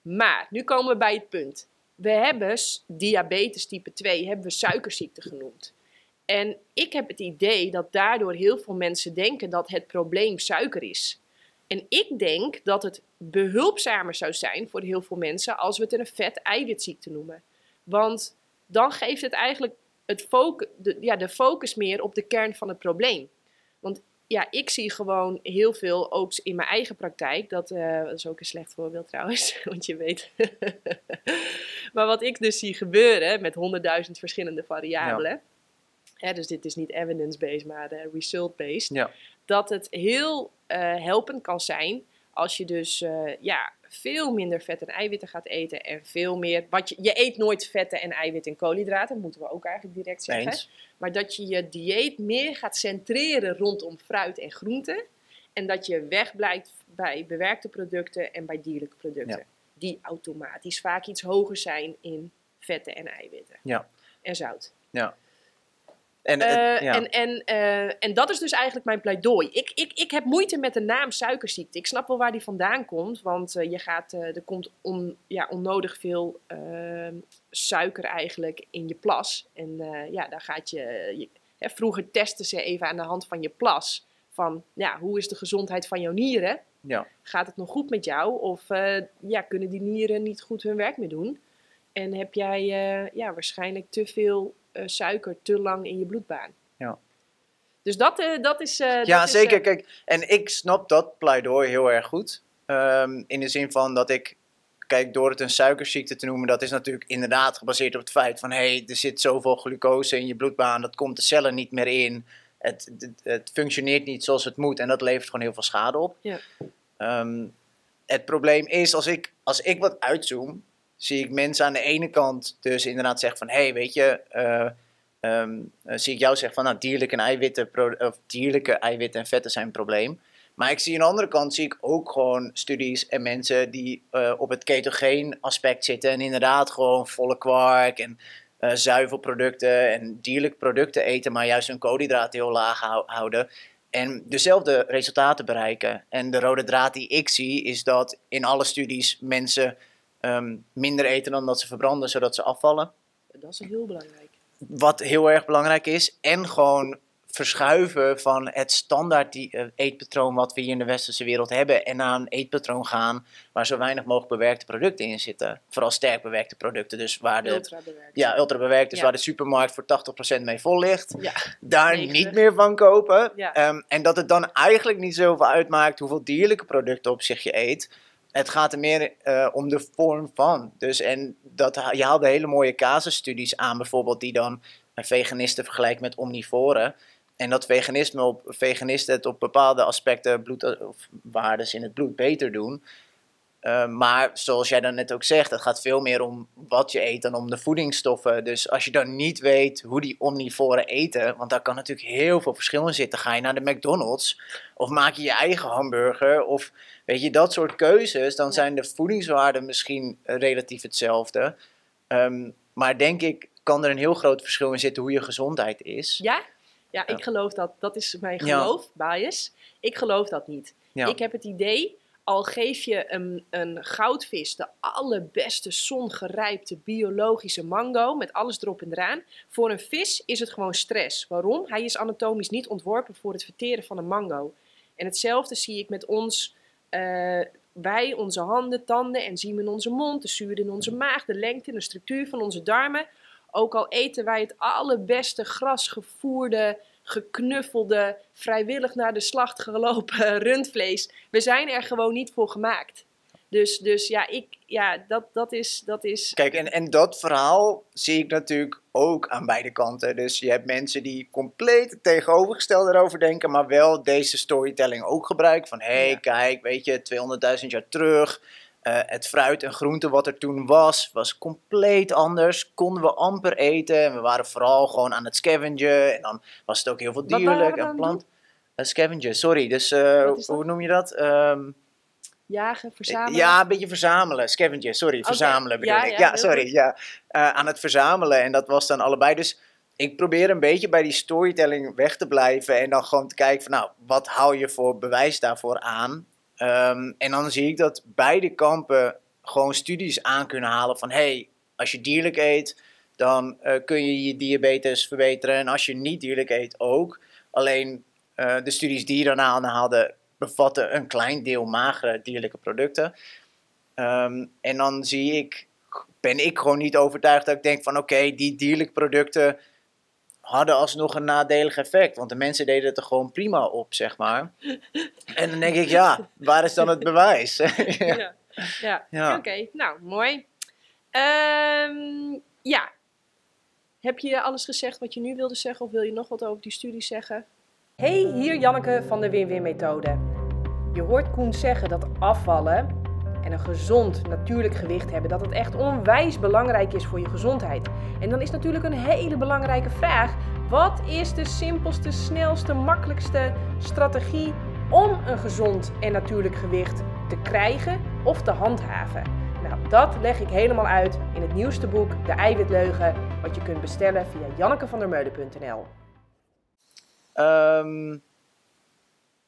Maar nu komen we bij het punt. We hebben diabetes type 2, hebben we suikerziekte genoemd. En ik heb het idee dat daardoor heel veel mensen denken dat het probleem suiker is. En ik denk dat het behulpzamer zou zijn voor heel veel mensen als we het een vet-eiwitziekte noemen. Want dan geeft het eigenlijk het focus, de, ja, de focus meer op de kern van het probleem. Want ja, ik zie gewoon heel veel, ook in mijn eigen praktijk, dat, uh, dat is ook een slecht voorbeeld trouwens, want je weet. maar wat ik dus zie gebeuren met honderdduizend verschillende variabelen. Dus dit is niet evidence-based, maar uh, result-based, ja. dat het heel uh, helpend kan zijn als je dus ja, veel minder vet en eiwitten gaat eten en veel meer. Wat je, je eet nooit vetten en eiwitten en koolhydraten, moeten we ook eigenlijk direct zeggen. Maar dat je je dieet meer gaat centreren rondom fruit en groenten. En dat je wegblijft bij bewerkte producten en bij dierlijke producten. Die automatisch vaak iets hoger zijn in vetten en eiwitten. Ja. En zout. Ja. En, en, uh, en, en, uh, en, dat is dus eigenlijk mijn pleidooi. Ik, ik, ik heb moeite met de naam suikerziekte. Ik snap wel waar die vandaan komt, want uh, je gaat, er komt on, ja, onnodig veel suiker eigenlijk in je plas. En ja, daar gaat je, je hè, vroeger testen ze even aan de hand van je plas van ja, hoe is de gezondheid van jouw nieren? Ja. Gaat het nog goed met jou? Of ja, kunnen die nieren niet goed hun werk meer doen? En heb jij ja, waarschijnlijk te veel suiker te lang in je bloedbaan. Ja. Dus dat, uh, dat is. Uh, ja, dat zeker. Kijk, en ik snap dat pleidooi heel erg goed. Um, in de zin van dat ik. Kijk, door het een suikerziekte te noemen, dat is natuurlijk inderdaad gebaseerd op het feit van hé, hey, er zit zoveel glucose in je bloedbaan, dat komt de cellen niet meer in. Het, het, het, functioneert niet zoals het moet en dat levert gewoon heel veel schade op. Ja. Um, het probleem is, als ik, als ik wat uitzoom, zie ik mensen aan de ene kant dus inderdaad zeggen van... hé, hey, weet je, uh, um, zie ik jou zeggen van... nou, dierlijke, eiwitten, of dierlijke eiwitten en vetten zijn een probleem. Maar ik zie aan de andere kant zie ik ook gewoon studies en mensen die uh, op het ketogeen aspect zitten... en inderdaad gewoon volle kwark en uh, zuivelproducten en dierlijke producten eten... maar juist hun koolhydraten heel laag houden en dezelfde resultaten bereiken. En de rode draad die ik zie is dat in alle studies mensen Ehm, minder eten dan dat ze verbranden, zodat ze afvallen. Dat is heel belangrijk. Wat heel erg belangrijk is. En gewoon verschuiven van het standaard die, uh, eetpatroon wat we hier in de westerse wereld hebben. En naar een eetpatroon gaan waar zo weinig mogelijk bewerkte producten in zitten. Vooral sterk bewerkte producten. Dus waar de, ultra bewerkt. Ja, ultra bewerkt. Dus waar de supermarkt voor 80% mee vol ligt. Ja. Daar niet meer van kopen. Ja. Um, en dat het dan eigenlijk niet zoveel uitmaakt hoeveel dierlijke producten op zich je eet het gaat er meer uh, om de vorm van. Dus en dat, je haalde hele mooie casusstudies aan, bijvoorbeeld, die dan veganisten vergelijken met omnivoren. En dat veganisme op, veganisten het op bepaalde aspecten in het bloed beter doen. Uh, maar zoals jij dan net ook zegt, het gaat veel meer om wat je eet dan om de voedingsstoffen. Dus als je dan niet weet hoe die omnivoren eten, want daar kan natuurlijk heel veel verschil in zitten. Ga je naar de McDonald's of maak je je eigen hamburger of weet je, dat soort keuzes, dan zijn de voedingswaarden misschien relatief hetzelfde. Um, maar denk ik, kan er een heel groot verschil in zitten hoe je gezondheid is. Ja, ja ik geloof dat. Dat is mijn geloof, bias. Ik geloof dat niet. Ik heb het idee al geef je een, een goudvis de allerbeste zongerijpte biologische mango met alles erop en eraan. Voor een vis is het gewoon stress. Waarom? Hij is anatomisch niet ontworpen voor het verteren van een mango. En hetzelfde zie ik met ons. Uh, wij, onze handen, tanden, enzymen in onze mond, de zuur in onze maag, de lengte en de structuur van onze darmen. Ook al eten wij het allerbeste grasgevoerde geknuffelde, vrijwillig naar de slacht gelopen rundvlees. We zijn er gewoon niet voor gemaakt. Dus, dus ja, ik, ja dat, dat, is, dat is. Kijk, en, en dat verhaal zie ik natuurlijk ook aan beide kanten. Dus je hebt mensen die compleet het tegenovergestelde erover denken, maar wel deze storytelling ook gebruiken. Van hé, hey, kijk, weet je, 200.000 jaar terug. Uh, het fruit en groente wat er toen was, was compleet anders. Konden we amper eten. En we waren vooral gewoon aan het scavengen. En dan was het ook heel veel dierlijk en plant. Uh, scavenger, sorry. Dus uh, hoe noem je dat? Um, Jagen, verzamelen? Ja, een beetje verzamelen. Scavenger, sorry. Verzamelen bedoel ja, ik. Ja, ja sorry. Ja. aan het verzamelen. En dat was dan allebei. Dus ik probeer een beetje bij die storytelling weg te blijven. En dan gewoon te kijken van, nou, wat hou je voor bewijs daarvoor aan? Ehm, en dan zie ik dat beide kampen gewoon studies aan kunnen halen van hey, als je dierlijk eet, dan uh, kun je je diabetes verbeteren. En als je niet dierlijk eet ook. Alleen uh, de studies die je dan aanhaalden, bevatten een klein deel magere dierlijke producten. Um, en dan zie ik, ben ik gewoon niet overtuigd dat ik denk van oké, die dierlijke producten hadden alsnog een nadelig effect. Want de mensen deden het er gewoon prima op, zeg maar. En dan denk ik, ja, waar is dan het bewijs? ja, ja. ja. oké. Nou, mooi. Um, ja. Heb je alles gezegd wat je nu wilde zeggen? Of wil je nog wat over die studie zeggen? Hey, hier Janneke van de Win-Win-methode. Je hoort Koen zeggen dat afvallen en een gezond natuurlijk gewicht hebben, dat het echt onwijs belangrijk is voor je gezondheid. En dan is natuurlijk een hele belangrijke vraag: wat is de simpelste, snelste, makkelijkste strategie om een gezond en natuurlijk gewicht te krijgen of te handhaven? Nou, dat leg ik helemaal uit in het nieuwste boek De Eiwitleugen, wat je kunt bestellen via jannekevandermeulen.nl.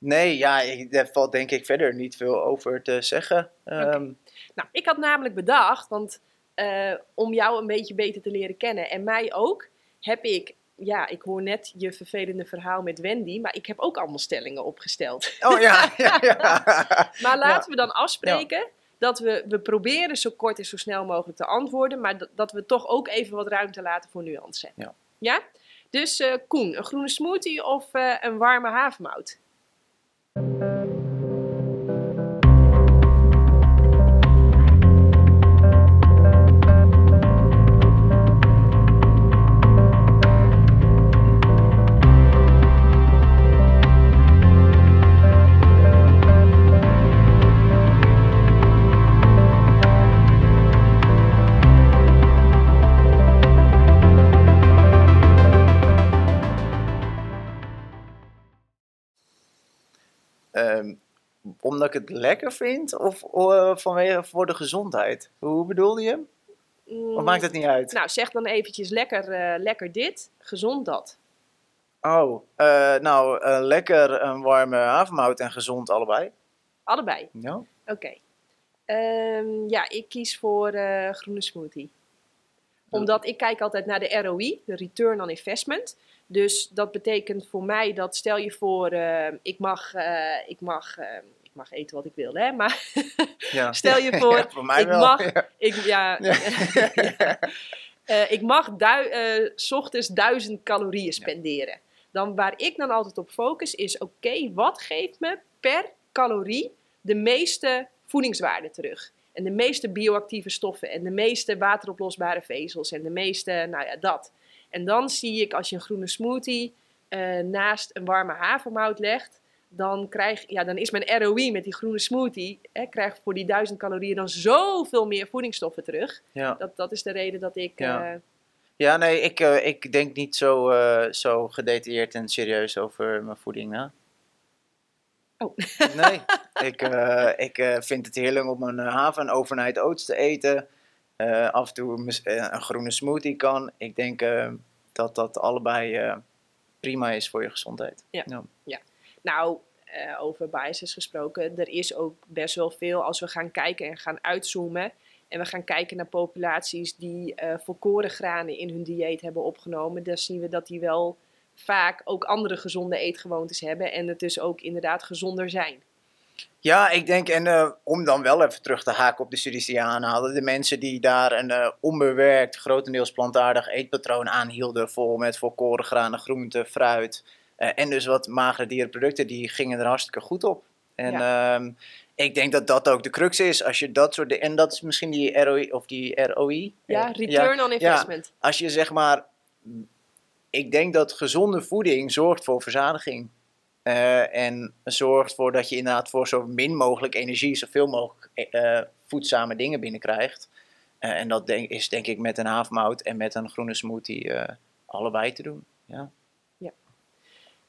Nee, ja, daar valt denk ik verder niet veel over te zeggen. Ehm, nou, ik had namelijk bedacht, want uh, om jou een beetje beter te leren kennen en mij ook, heb ik, ja, ik hoor net je vervelende verhaal met Wendy, maar ik heb ook allemaal stellingen opgesteld. Oh ja, ja, ja. maar laten we dan afspreken dat we, we proberen zo kort en zo snel mogelijk te antwoorden, maar dat, dat we toch ook even wat ruimte laten voor nuance. Ja? ja? Dus uh, Koen, een groene smoothie of uh, een warme havermout? Thank you. Omdat ik het lekker vind of uh, vanwege voor de gezondheid? Hoe bedoelde je hem? Of maakt het niet uit? Nou, zeg dan eventjes lekker, uh, lekker dit, gezond dat. Oh, uh, nou, lekker een warme havermout en gezond allebei. Allebei? Ja. Oké. Okay. Um, ja, ik kies voor groene smoothie. Omdat ik kijk altijd naar de ROI, de Return on Investment. Dus dat betekent voor mij dat stel je voor, uh, ik mag, uh, ik mag uh, mag eten wat ik wil, hè? Maar ja. stel je voor, ja, voor mij ik wel. mag, ja. ik, ja, uh, ik mag du uh, s ochtends duizend calorieën spenderen. Dan waar ik dan altijd op focus is, oké, wat geeft me per calorie de meeste voedingswaarde terug? En de meeste bioactieve stoffen en de meeste wateroplosbare vezels en de meeste, nou ja, dat. En dan zie ik als je een groene smoothie uh, naast een warme havermout legt, dan, krijg, ja, dan is mijn ROI met die groene smoothie, hè, krijg voor die duizend calorieën dan zoveel meer voedingsstoffen terug. Ja. Dat, dat is de reden dat ik... Ja, uh, ja nee, ik, uh, ik denk niet zo, uh, zo gedetailleerd en serieus over mijn voeding na. Oh. Nee, ik, ik vind het heerlijk om een haven overnight oats te eten. af en toe een groene smoothie kan. Ik denk dat dat allebei prima is voor je gezondheid. Ja, ja. ja. Nou, uh, over biases gesproken, er is ook best wel veel als we gaan kijken en gaan uitzoomen. En we gaan kijken naar populaties die uh, volkoren granen in hun dieet hebben opgenomen. Dan zien we dat die wel vaak ook andere gezonde eetgewoontes hebben. En het dus ook inderdaad gezonder zijn. Ja, ik denk, en uh, om dan wel even terug te haken op de studies die je aanhaalde. De mensen die daar een uh, onbewerkt, grotendeels plantaardig eetpatroon aanhielden. Vol met volkoren granen, groenten, fruit en dus wat magere dierenproducten, die gingen er hartstikke goed op. En ja. um, ik denk dat dat ook de crux is. Als je dat soort. En dat is misschien die ROI of die ROI. Ja, return ja, on investment. Ja, als je zeg maar. Ik denk dat gezonde voeding zorgt voor verzadiging. Uh, en zorgt voor dat je inderdaad voor zo min mogelijk energie, zoveel mogelijk uh, voedzame dingen binnenkrijgt. Uh, en dat denk, is denk ik met een havermout en met een groene smoothie allebei te doen. Ja.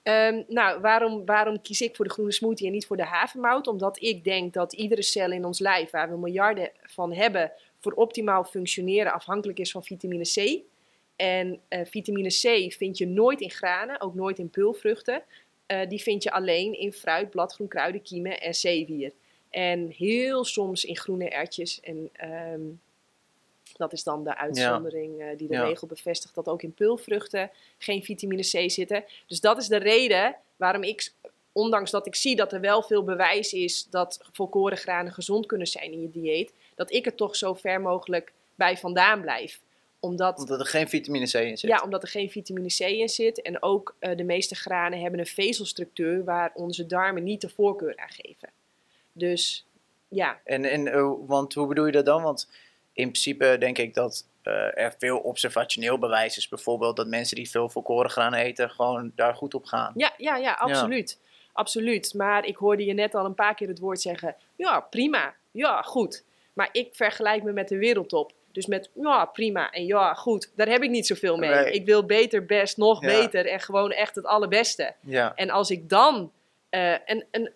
Um, nou, waarom, waarom kies ik voor de groene smoothie en niet voor de havermout? Omdat ik denk dat iedere cel in ons lijf, waar we miljarden van hebben, voor optimaal functioneren afhankelijk is van vitamine C. En uh, vitamine C vind je nooit in granen, ook nooit in pulvruchten. Uh, die vind je alleen in fruit, bladgroen, kruiden, kiemen en zeewier. En heel soms in groene ertjes en um, dat is dan de uitzondering uh, die de regel bevestigt dat ook in pulvruchten geen vitamine C zitten. Dus dat is de reden waarom ik, ondanks dat ik zie dat er wel veel bewijs is dat volkoren granen gezond kunnen zijn in je dieet, dat ik er toch zo ver mogelijk bij vandaan blijf. Omdat, omdat er geen vitamine C in zit. Ja, omdat er geen vitamine C in zit. En ook uh, de meeste granen hebben een vezelstructuur waar onze darmen niet de voorkeur aan geven. Dus ja. En, en uh, want hoe bedoel je dat dan? Want in principe denk ik dat uh, er veel observationeel bewijs is. Bijvoorbeeld dat mensen die veel volkoren graan eten, gewoon daar goed op gaan. Ja, ja, ja, absoluut. Absoluut. Maar ik hoorde je net al een paar keer het woord zeggen: ja, prima. Ja, goed. Maar ik vergelijk me met de wereldtop. Dus met ja, prima en ja, goed. Daar heb ik niet zoveel mee. Ik wil beter, best, nog beter en gewoon echt het allerbeste. Ja. En als ik dan. Uh, en, en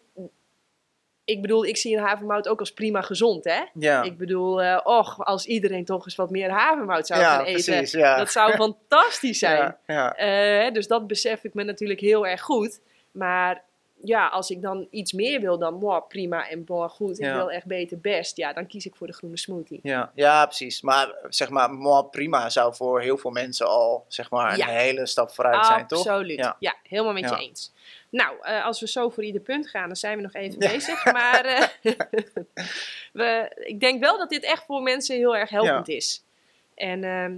ik bedoel, ik zie een havermout ook als prima gezond, hè? Ja. Ik bedoel, uh, och, als iedereen toch eens wat meer havermout zou ja, gaan eten. Precies, ja. Dat zou fantastisch zijn. Ja, uh, dus dat besef ik me natuurlijk heel erg goed. Maar ja, als ik dan iets meer wil dan wow, prima en wow, goed, ik wil echt beter best, ja, dan kies ik voor de groene smoothie. Ja, ja precies. Maar zeg maar, wow, prima zou voor heel veel mensen al zeg maar een hele stap vooruit zijn, toch? Absoluut. Ja. helemaal met je eens. Nou, uh, als we zo voor ieder punt gaan, dan zijn we nog even bezig. Maar uh, we, ik denk wel dat dit echt voor mensen heel erg helpend is. En uh,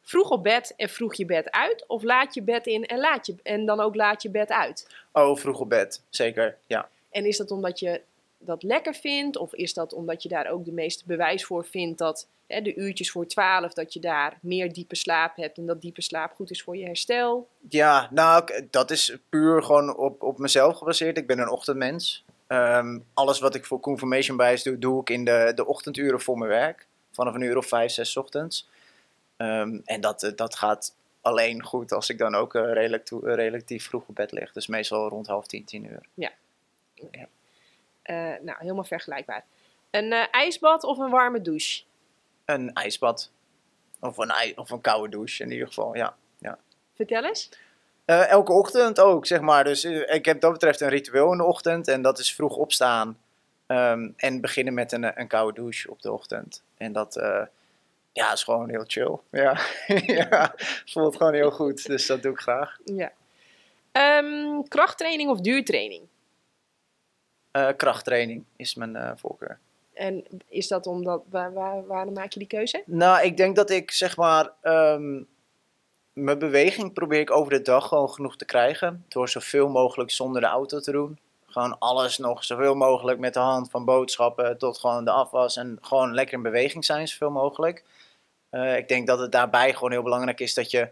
vroeg op bed en vroeg je bed uit? Of laat je bed in en, laat je, en dan ook laat je bed uit? Oh, vroeg op bed, zeker, ja. En is dat omdat je dat lekker vindt? Of is dat omdat je daar ook de meeste bewijs voor vindt dat hè, de uurtjes voor 12, dat je daar meer diepe slaap hebt en dat diepe slaap goed is voor je herstel? Ja, nou, dat is puur gewoon op, op mezelf gebaseerd. Ik ben een ochtendmens. Um, alles wat ik voor Confirmation Bias doe, doe ik in de, de ochtenduren voor mijn werk. Vanaf een uur of vijf, zes ochtends. Um, en dat, dat gaat alleen goed als ik dan ook uh, relatief, relatief vroeg op bed lig. Dus meestal rond half tien, tien uur. Ja, Okay. nou, helemaal vergelijkbaar. Een ijsbad of een warme douche? Een ijsbad. Of een, of een koude douche in ieder geval, ja. ja. Vertel eens. Uh, elke ochtend ook, zeg maar. Dus ik heb dat betreft een ritueel in de ochtend. En dat is vroeg opstaan. Um, en beginnen met een, een koude douche op de ochtend. En dat ja, is gewoon heel chill. Ja, ja voelt gewoon heel goed. Dus dat doe ik graag. Ja. Um, krachttraining of duurtraining? Krachttraining is mijn voorkeur. En is dat omdat, waar, waar, waarom maak je die keuze? Nou, ik denk dat ik zeg maar, um, mijn beweging probeer ik over de dag gewoon genoeg te krijgen. Door zoveel mogelijk zonder de auto te doen. Gewoon alles nog zoveel mogelijk met de hand, van boodschappen tot gewoon de afwas. En gewoon lekker in beweging zijn, zoveel mogelijk. Uh, ik denk dat het daarbij gewoon heel belangrijk is dat je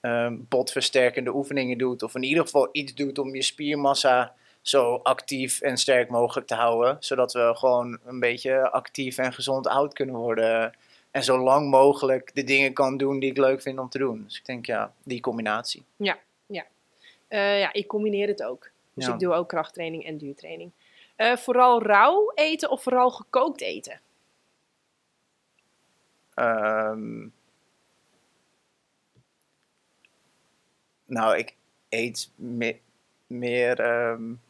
um, botversterkende oefeningen doet. Of in ieder geval iets doet om je spiermassa zo actief en sterk mogelijk te houden. Zodat we gewoon een beetje actief en gezond oud kunnen worden. En zo lang mogelijk de dingen kan doen die ik leuk vind om te doen. Dus ik denk ja, die combinatie. Ja, ja. Uh, ja ik combineer het ook. Dus ik doe ook krachttraining en duurtraining. Uh, vooral rauw eten of vooral gekookt eten? Um, nou, ik eet me meer um,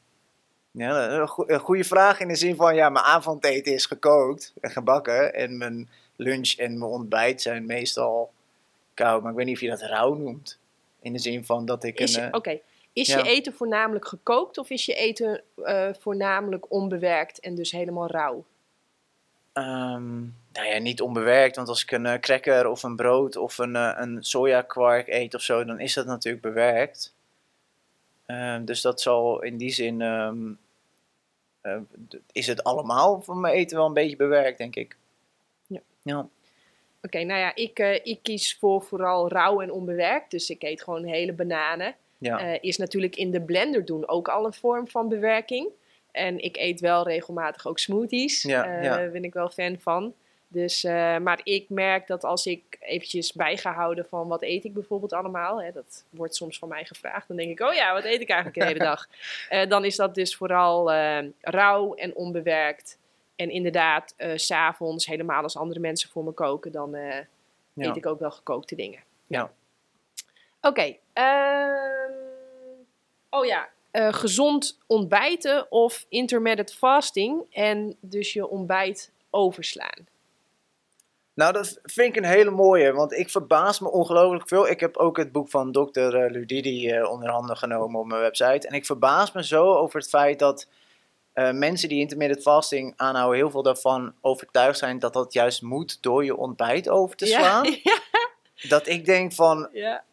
ja, een goede vraag in de zin van, ja, mijn avondeten is gekookt en gebakken. En mijn lunch en mijn ontbijt zijn meestal koud. Maar ik weet niet of je dat rauw noemt. In de zin van dat ik een... Eh, oké, is je eten voornamelijk gekookt of is je eten uh, voornamelijk onbewerkt en dus helemaal rauw? Um, nou ja, niet onbewerkt, want als ik een uh, cracker of een brood of een, uh, een sojakwark eet of zo, dan is dat natuurlijk bewerkt. Ehm, dus dat zal in die zin, um, uh, is het allemaal van mijn eten wel een beetje bewerkt, denk ik. Ja. ja. Oké, nou ja, ik, uh, ik kies voor vooral rauw en onbewerkt. Dus ik eet gewoon hele bananen. Ja. Uh, is natuurlijk in de blender doen ook al een vorm van bewerking. En ik eet wel regelmatig ook smoothies. Ja, Daar ben ik wel fan van. Dus, uh, maar ik merk dat als ik eventjes bij ga houden van wat eet ik bijvoorbeeld allemaal, hè, dat wordt soms van mij gevraagd, dan denk ik, oh ja, wat eet ik eigenlijk de hele dag? Uh, dan is dat dus vooral uh, rauw en onbewerkt. En inderdaad, s s'avonds, helemaal als andere mensen voor me koken, dan ja. eet ik ook wel gekookte dingen. Ja. Oké. Okay, ehm, oh ja, gezond ontbijten of intermittent fasting en dus je ontbijt overslaan. Nou, dat vind ik een hele mooie, want ik verbaas me ongelooflijk veel. Ik heb ook het boek van Dr. Eh, Ludidi uh, onder handen genomen op mijn website. En ik verbaas me zo over het feit dat uh, mensen die intermittent fasting aanhouden, heel veel daarvan overtuigd zijn dat dat juist moet door je ontbijt over te slaan. Ja, Dat ik denk van, ja.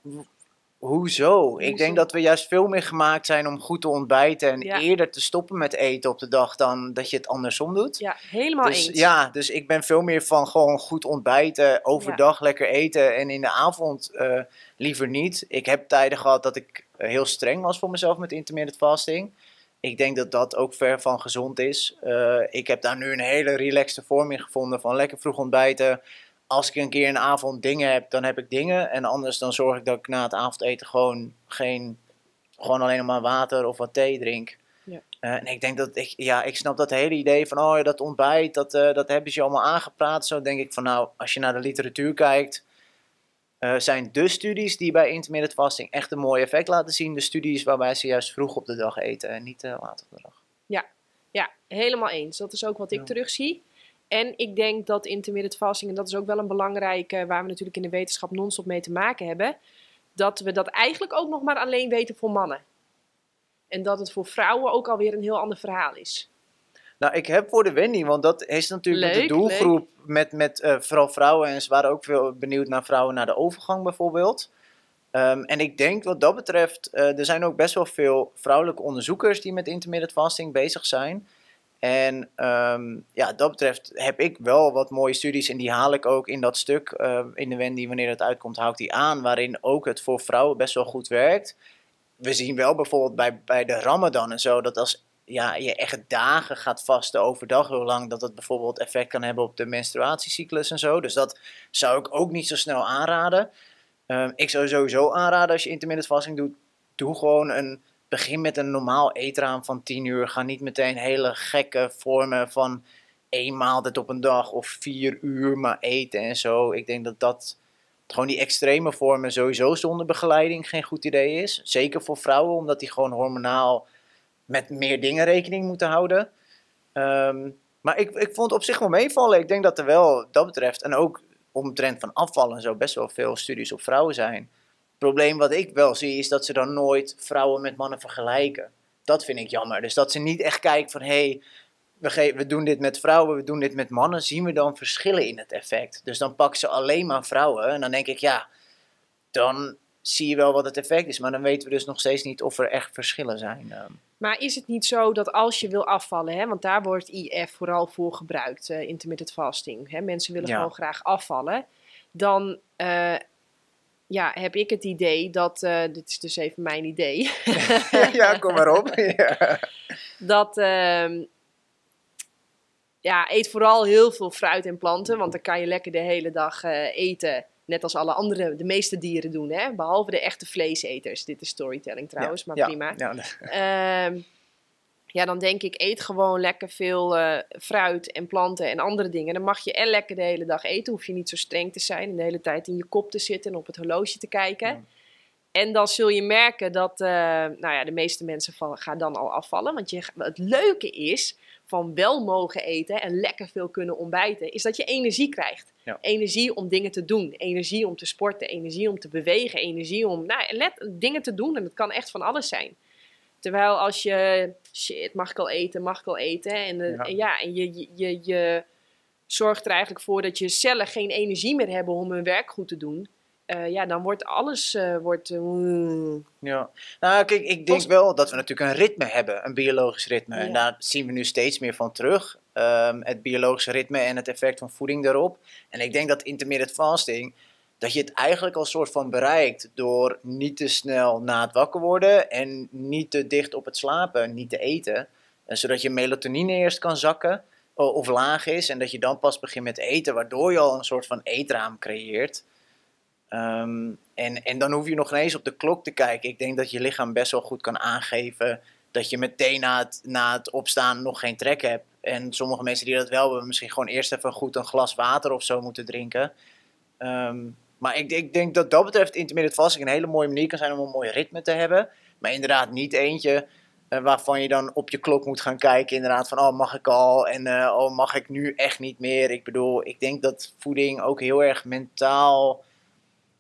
Hoezo? Ik denk dat we juist veel meer gemaakt zijn om goed te ontbijten en eerder te stoppen met eten op de dag dan dat je het andersom doet. Ja, helemaal dus, eens. Ja, dus ik ben veel meer van gewoon goed ontbijten, overdag lekker eten en in de avond uh, liever niet. Ik heb tijden gehad dat ik eh, heel streng was voor mezelf met intermittent fasting. Ik denk dat dat ook ver van gezond is. Uh, ik heb daar nu een hele relaxte vorm in gevonden van lekker vroeg ontbijten als ik een keer een avond dingen heb, dan heb ik dingen. En anders dan zorg ik dat ik na het avondeten gewoon geen, gewoon alleen maar water of wat thee drink. Ja. Uh, en ik denk dat ik, ja, ik snap dat hele idee van, oh, dat ontbijt, dat, uh, dat hebben ze allemaal aangepraat. Zo denk ik van, nou, als je naar de literatuur kijkt, uh, zijn de studies die bij intermittent fasting echt een mooi effect laten zien. De studies waarbij ze juist vroeg op de dag eten en niet laat op de dag. Ja, ja, helemaal eens. Dat is ook wat ik ja. terugzie. En ik denk dat intermittent fasting, en dat is ook wel een belangrijke, waar we natuurlijk in de wetenschap non-stop mee te maken hebben, dat we dat eigenlijk ook nog maar alleen weten voor mannen. En dat het voor vrouwen ook alweer een heel ander verhaal is. Nou, ik heb voor de Wendy, want dat is natuurlijk de doelgroep met, met uh, vooral vrouwen. En ze waren ook veel benieuwd naar vrouwen naar de overgang bijvoorbeeld. Um, en ik denk wat dat betreft, uh, er zijn ook best wel veel vrouwelijke onderzoekers die met intermittent fasting bezig zijn. En um, ja, dat betreft heb ik wel wat mooie studies en die haal ik ook in dat stuk uh, in de Wendy, wanneer het uitkomt, hou ik die aan, waarin ook het voor vrouwen best wel goed werkt. We zien wel bijvoorbeeld bij, bij de Ramadan en zo, dat als ja, je echt dagen gaat vasten overdag heel lang, dat dat bijvoorbeeld effect kan hebben op de menstruatiecyclus en zo. Dus dat zou ik ook niet zo snel aanraden. Um, ik zou sowieso aanraden als je intermittent fasting doet, doe gewoon een begin met een normaal eetraam van 10 uur. Ga niet meteen hele gekke vormen van één maaltijd op een dag of vier uur maar eten en zo. Ik denk dat dat gewoon die extreme vormen sowieso zonder begeleiding geen goed idee is. Zeker voor vrouwen, omdat die gewoon hormonaal met meer dingen rekening moeten houden. Ehm, maar ik, ik vond op zich wel meevallen. Ik denk dat er wel dat betreft, en ook omtrent van afvallen en zo, best wel veel studies op vrouwen zijn. Het probleem wat ik wel zie, is dat ze dan nooit vrouwen met mannen vergelijken. Dat vind ik jammer. Dus dat ze niet echt kijken van, hé, hey, we, we doen dit met vrouwen, we doen dit met mannen, zien we dan verschillen in het effect. Dus dan pakken ze alleen maar vrouwen en dan denk ik, ja, dan zie je wel wat het effect is. Maar dan weten we dus nog steeds niet of er echt verschillen zijn. Ehm. Maar is het niet zo dat als je wil afvallen, hè, want daar wordt IF vooral voor gebruikt, uh, intermittent fasting. Hè, mensen willen gewoon graag afvallen. Dan uh, ja, heb ik het idee dat, uh, dit is dus even mijn idee. ja, kom maar op. ja. Dat ehm, ja, eet vooral heel veel fruit en planten, want dan kan je lekker de hele dag uh, eten. Net als alle andere, de meeste dieren doen, hè? behalve de echte vleeseters. Dit is storytelling trouwens, maar prima. Ja, uh, ja, dan denk ik, eet gewoon lekker veel uh, fruit en planten en andere dingen. Dan mag je en lekker de hele dag eten. Hoef je niet zo streng te zijn en de hele tijd in je kop te zitten en op het horloge te kijken. En dan zul je merken dat uh, nou ja, de meeste mensen van, gaan dan al afvallen. Want je, het leuke is van wel mogen eten en lekker veel kunnen ontbijten, is dat je energie krijgt. Energie om dingen te doen, energie om te sporten, energie om te bewegen, energie om nou, let, dingen te doen. En dat kan echt van alles zijn. Terwijl als je, shit, mag ik al eten, mag ik al eten. En, ja. en, ja, en je, je, je, je zorgt er eigenlijk voor dat je cellen geen energie meer hebben om hun werk goed te doen. Uh, ja, dan wordt alles. Uh, wordt, ja, nou kijk, ik denk wel dat we natuurlijk een ritme hebben, een biologisch ritme. En daar zien we nu steeds meer van terug. Um, het biologische ritme en het effect van voeding daarop. En ik denk dat intermittent fasting, dat je het eigenlijk als soort van bereikt door niet te snel na het wakker worden en niet te dicht op het slapen, niet te eten. En zodat je melatonine eerst kan zakken of laag is en dat je dan pas begint met eten, waardoor je al een soort van eetraam creëert. Ehm, en, en dan hoef je nog ineens op de klok te kijken. Ik denk dat je lichaam best wel goed kan aangeven dat je meteen na het, na het opstaan nog geen trek hebt. En sommige mensen die dat wel hebben, misschien gewoon eerst even goed een glas water of zo moeten drinken. Ehm, maar ik, ik denk dat dat betreft intermittent fasting een hele mooie manier kan zijn om een mooi ritme te hebben. Maar inderdaad niet eentje uh, waarvan je dan op je klok moet gaan kijken. Inderdaad van, oh mag ik al en uh, oh mag ik nu echt niet meer. Ik bedoel, ik denk dat voeding ook heel erg mentaal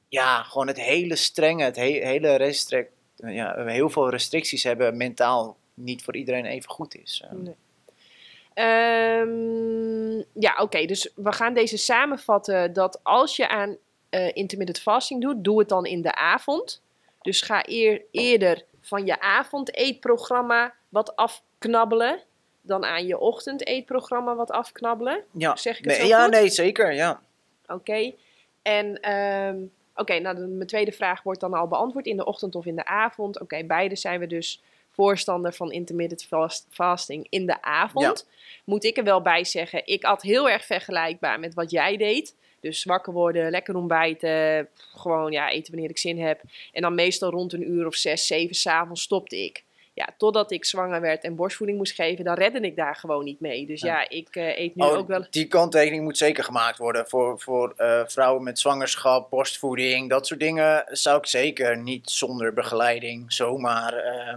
ja, gewoon het hele strenge, het hele restrict, ja, heel veel restricties hebben mentaal niet voor iedereen even goed is. Ehm. Nee. Um, ja, oké. dus we gaan deze samenvatten dat als je aan uh, intermittent fasting doet, doe het dan in de avond. Dus ga eer, eerder van je avondeetprogramma wat afknabbelen dan aan je ochtendeetprogramma wat afknabbelen. Ja, zeg ik het nee, ja, nee, zeker, ja. Oké. En um, Oké, nou mijn tweede vraag wordt dan al beantwoord in de ochtend of in de avond. Oké, beide zijn we dus voorstander van intermittent fasting in de avond. Moet ik er wel bij zeggen, ik at heel erg vergelijkbaar met wat jij deed. Dus wakker worden, lekker ontbijten, gewoon ja, eten wanneer ik zin heb. En dan meestal rond een uur of zes, zeven s'avonds stopte ik ja, totdat ik zwanger werd en borstvoeding moest geven, dan redde ik daar gewoon niet mee. Dus ja, ik uh, eet nu oh, ook wel. Die kanttekening moet zeker gemaakt worden voor, voor uh, vrouwen met zwangerschap, borstvoeding, dat soort dingen zou ik zeker niet zonder begeleiding zomaar uh,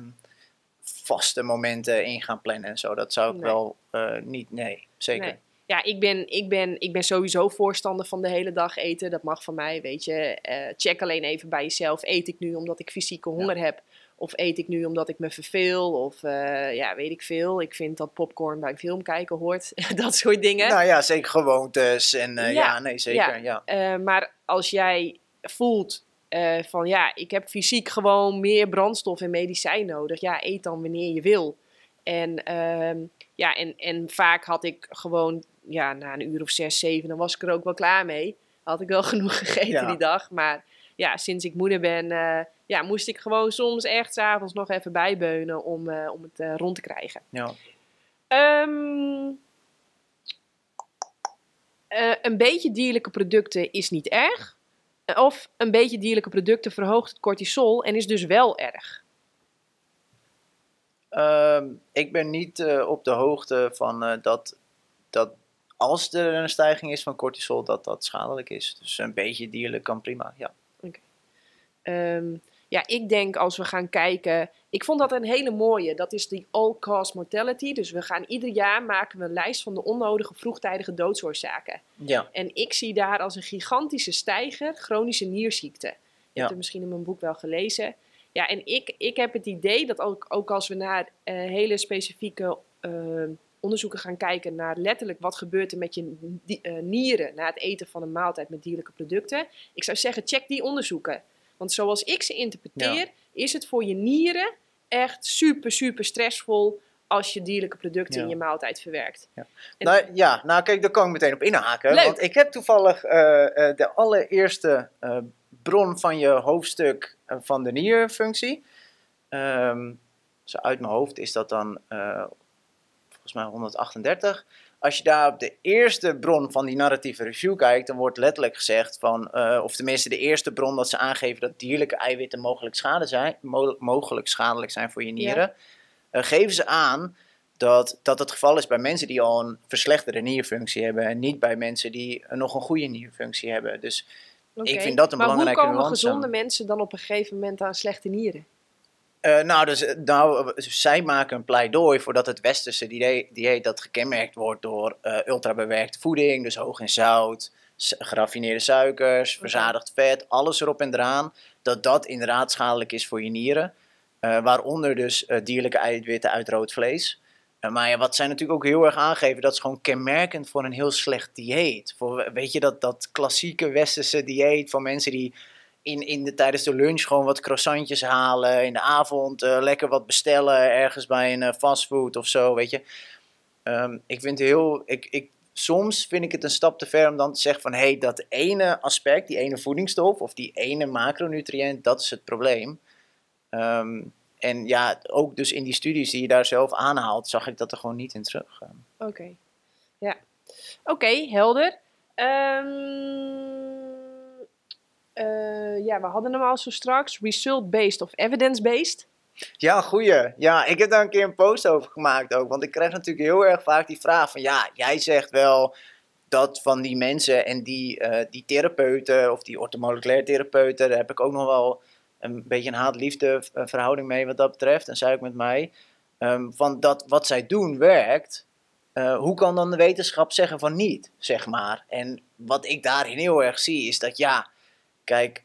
vaste momenten in gaan plannen en zo. Dat zou ik wel uh, niet, nee, zeker. Nee. Ja, ik ben, ik, ben, ik ben sowieso voorstander van de hele dag eten. Dat mag van mij, weet je. check alleen even bij jezelf. Eet ik nu omdat ik fysieke honger heb? Of eet ik nu omdat ik me verveel? Of uh, ja, weet ik veel. Ik vind dat popcorn bij film kijken hoort. dat soort dingen. Nou ja, zeker gewoontes. En uh, ja, ja, nee, zeker. Ja. ja. Maar als jij voelt van ja, ik heb fysiek gewoon meer brandstof en medicijn nodig. Ja, eet dan wanneer je wil. En, ehm, ja, en, en vaak had ik gewoon, ja, na een uur of zes, zeven, dan was ik er ook wel klaar mee. Had ik wel genoeg gegeten die dag. Maar ja, sinds ik moeder ben, uh, ja, moest ik gewoon soms echt s'avonds nog even bijbeunen om, uh, om het uh, rond te krijgen. Ja. Um, een beetje dierlijke producten is niet erg. Of een beetje dierlijke producten verhoogt het cortisol en is dus wel erg. ehm, ik ben niet op de hoogte van dat, dat als er een stijging is van cortisol, dat dat schadelijk is. Dus een beetje dierlijk kan prima, ja. Ehm, ja, ik denk als we gaan kijken. Ik vond dat een hele mooie. Dat is die all-cause mortality. Dus we gaan ieder jaar maken we een lijst van de onnodige vroegtijdige doodsoorzaken. Ja. En ik zie daar als een gigantische stijger chronische nierziekte. Je hebt het misschien in mijn boek wel gelezen. Ja, en ik, ik heb het idee dat ook, ook als we naar uh, hele specifieke uh, onderzoeken gaan kijken naar letterlijk wat gebeurt er met je uh, nieren na het eten van een maaltijd met dierlijke producten. Ik zou zeggen, check die onderzoeken. Want zoals ik ze interpreteer, is het voor je nieren echt super, super stressvol als je dierlijke producten in je maaltijd verwerkt. Ja. nou, ja, nou kijk, daar kan ik meteen op inhaken. Leuk. Want ik heb toevallig uh, uh, de allereerste uh, bron van je hoofdstuk van de nierfunctie. Um, zo uit mijn hoofd is dat dan volgens mij 138 als je daar op de eerste bron van die narratieve review kijkt, dan wordt letterlijk gezegd van, uh, of tenminste de eerste bron dat ze aangeven dat dierlijke eiwitten mogelijk, schade zijn, mogelijk schadelijk zijn voor je nieren, ja. uh, geven ze aan dat dat het geval is bij mensen die al een verslechterde nierfunctie hebben en niet bij mensen die nog een goede nierfunctie hebben. Dus ik vind dat een belangrijke nuance. Maar hoe komen gezonde mensen dan op een gegeven moment aan slechte nieren? Uh, nou, dus, eh, nou, zij maken een pleidooi voor dat het westerse dieet, dat gekenmerkt wordt door uh, ultrabewerkte voeding, dus hoog in zout, geraffineerde suikers, verzadigd vet, alles erop en eraan, dat dat inderdaad schadelijk is voor je nieren. Uh, waaronder dus dierlijke eiwitten uit rood vlees. maar ja, wat zij natuurlijk ook heel erg aangeven, dat is gewoon kenmerkend voor een heel slecht dieet. Voor, weet je, dat, dat klassieke westerse dieet van mensen die in, in de, tijdens de lunch gewoon wat croissantjes halen. In de avond uh, lekker wat bestellen ergens bij een uh, fastfood of zo, weet je. Um, ik vind heel... Ik, ik, soms vind ik het een stap te ver om dan te zeggen van... hé, hey, dat ene aspect, die ene voedingsstof of die ene macronutriënt, dat is het probleem. Um, en ja, ook dus in die studies die je daar zelf aanhaalt, zag ik dat er gewoon niet in terug. Oké, ja. Oké, helder. Um... Uh, ja, we hadden hem al zo straks. Result-based of evidence-based. Ja, goeie. Ja, ik heb daar een keer een post over gemaakt ook. Want ik krijg natuurlijk heel erg vaak die vraag van... Ja, jij zegt wel dat van die mensen en die, uh, die therapeuten... of die orthomoleculaire therapeuten... daar heb ik ook nog wel een beetje een haat-liefde eh, verhouding mee wat dat betreft. En zei ik met mij... Um, van dat wat zij doen werkt... Hoe kan dan de wetenschap zeggen van niet, zeg maar? En wat ik daarin heel erg zie is dat ja Kijk,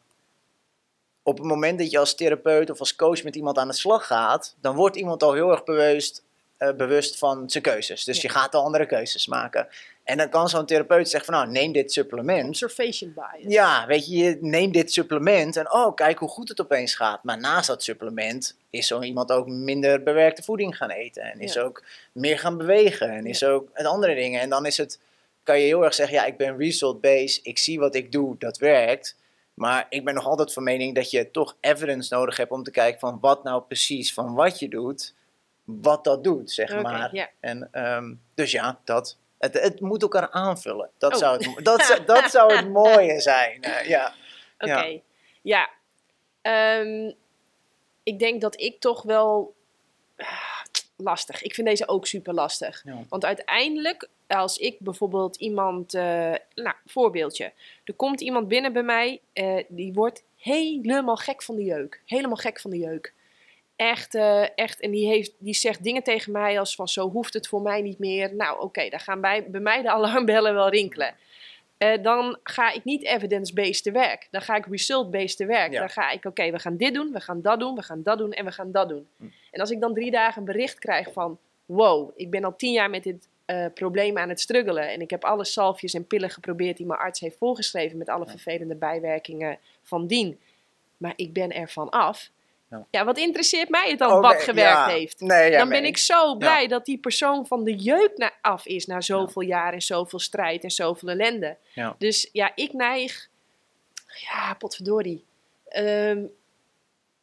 op het moment dat je als therapeut of als coach met iemand aan de slag gaat, dan wordt iemand al heel erg bewust, uh, bewust van zijn keuzes. Dus je gaat al andere keuzes maken. En dan kan zo'n therapeut zeggen van nou, neem dit supplement. Observation bias. Ja, weet je, je neemt dit supplement en oh, kijk hoe goed het opeens gaat. Maar naast dat supplement is zo iemand ook minder bewerkte voeding gaan eten. En is ook meer gaan bewegen. En is ook het andere dingen. En dan is het, kan je heel erg zeggen, ja, ik ben result-based. Ik zie wat ik doe, dat werkt. Maar ik ben nog altijd van mening dat je toch evidence nodig hebt om te kijken van wat nou precies van wat je doet, wat dat doet, zeg maar. En, ehm, dus ja, dat. Het, het moet elkaar aanvullen. Dat, oh. zou, het, dat, dat zou het mooie zijn. Uh, ja. Oké, ja. Ehm, ik denk dat ik toch wel lastig. Ik vind deze ook super lastig. Want uiteindelijk als ik bijvoorbeeld iemand, uh, nou, voorbeeldje. Er komt iemand binnen bij mij, uh, die wordt helemaal gek van de jeuk. Helemaal gek van de jeuk. Echt, uh, echt. En die, heeft, die zegt dingen tegen mij als van zo hoeft het voor mij niet meer. Nou, oké, dan gaan bij, bij mij de alarmbellen wel rinkelen. dan ga ik niet evidence-based te werk. Dan ga ik result-based te werk. Dan ga ik, oké, we gaan dit doen, we gaan dat doen, we gaan dat doen en we gaan dat doen. Hm. En als ik dan drie dagen een bericht krijg van... Wow, ik ben al tien jaar met dit uh, problemen aan het struggelen. En ik heb alle salfjes en pillen geprobeerd die mijn arts heeft voorgeschreven met alle vervelende bijwerkingen van dien. Maar ik ben ervan af. Ja. ja, wat interesseert mij het dan oh, wat gewerkt heeft? Nee, dan ben ik zo blij dat die persoon van de jeuk naar af is na zoveel jaar en zoveel strijd en zoveel ellende. Dus ja, ik neig. Ja, potverdorie. Um,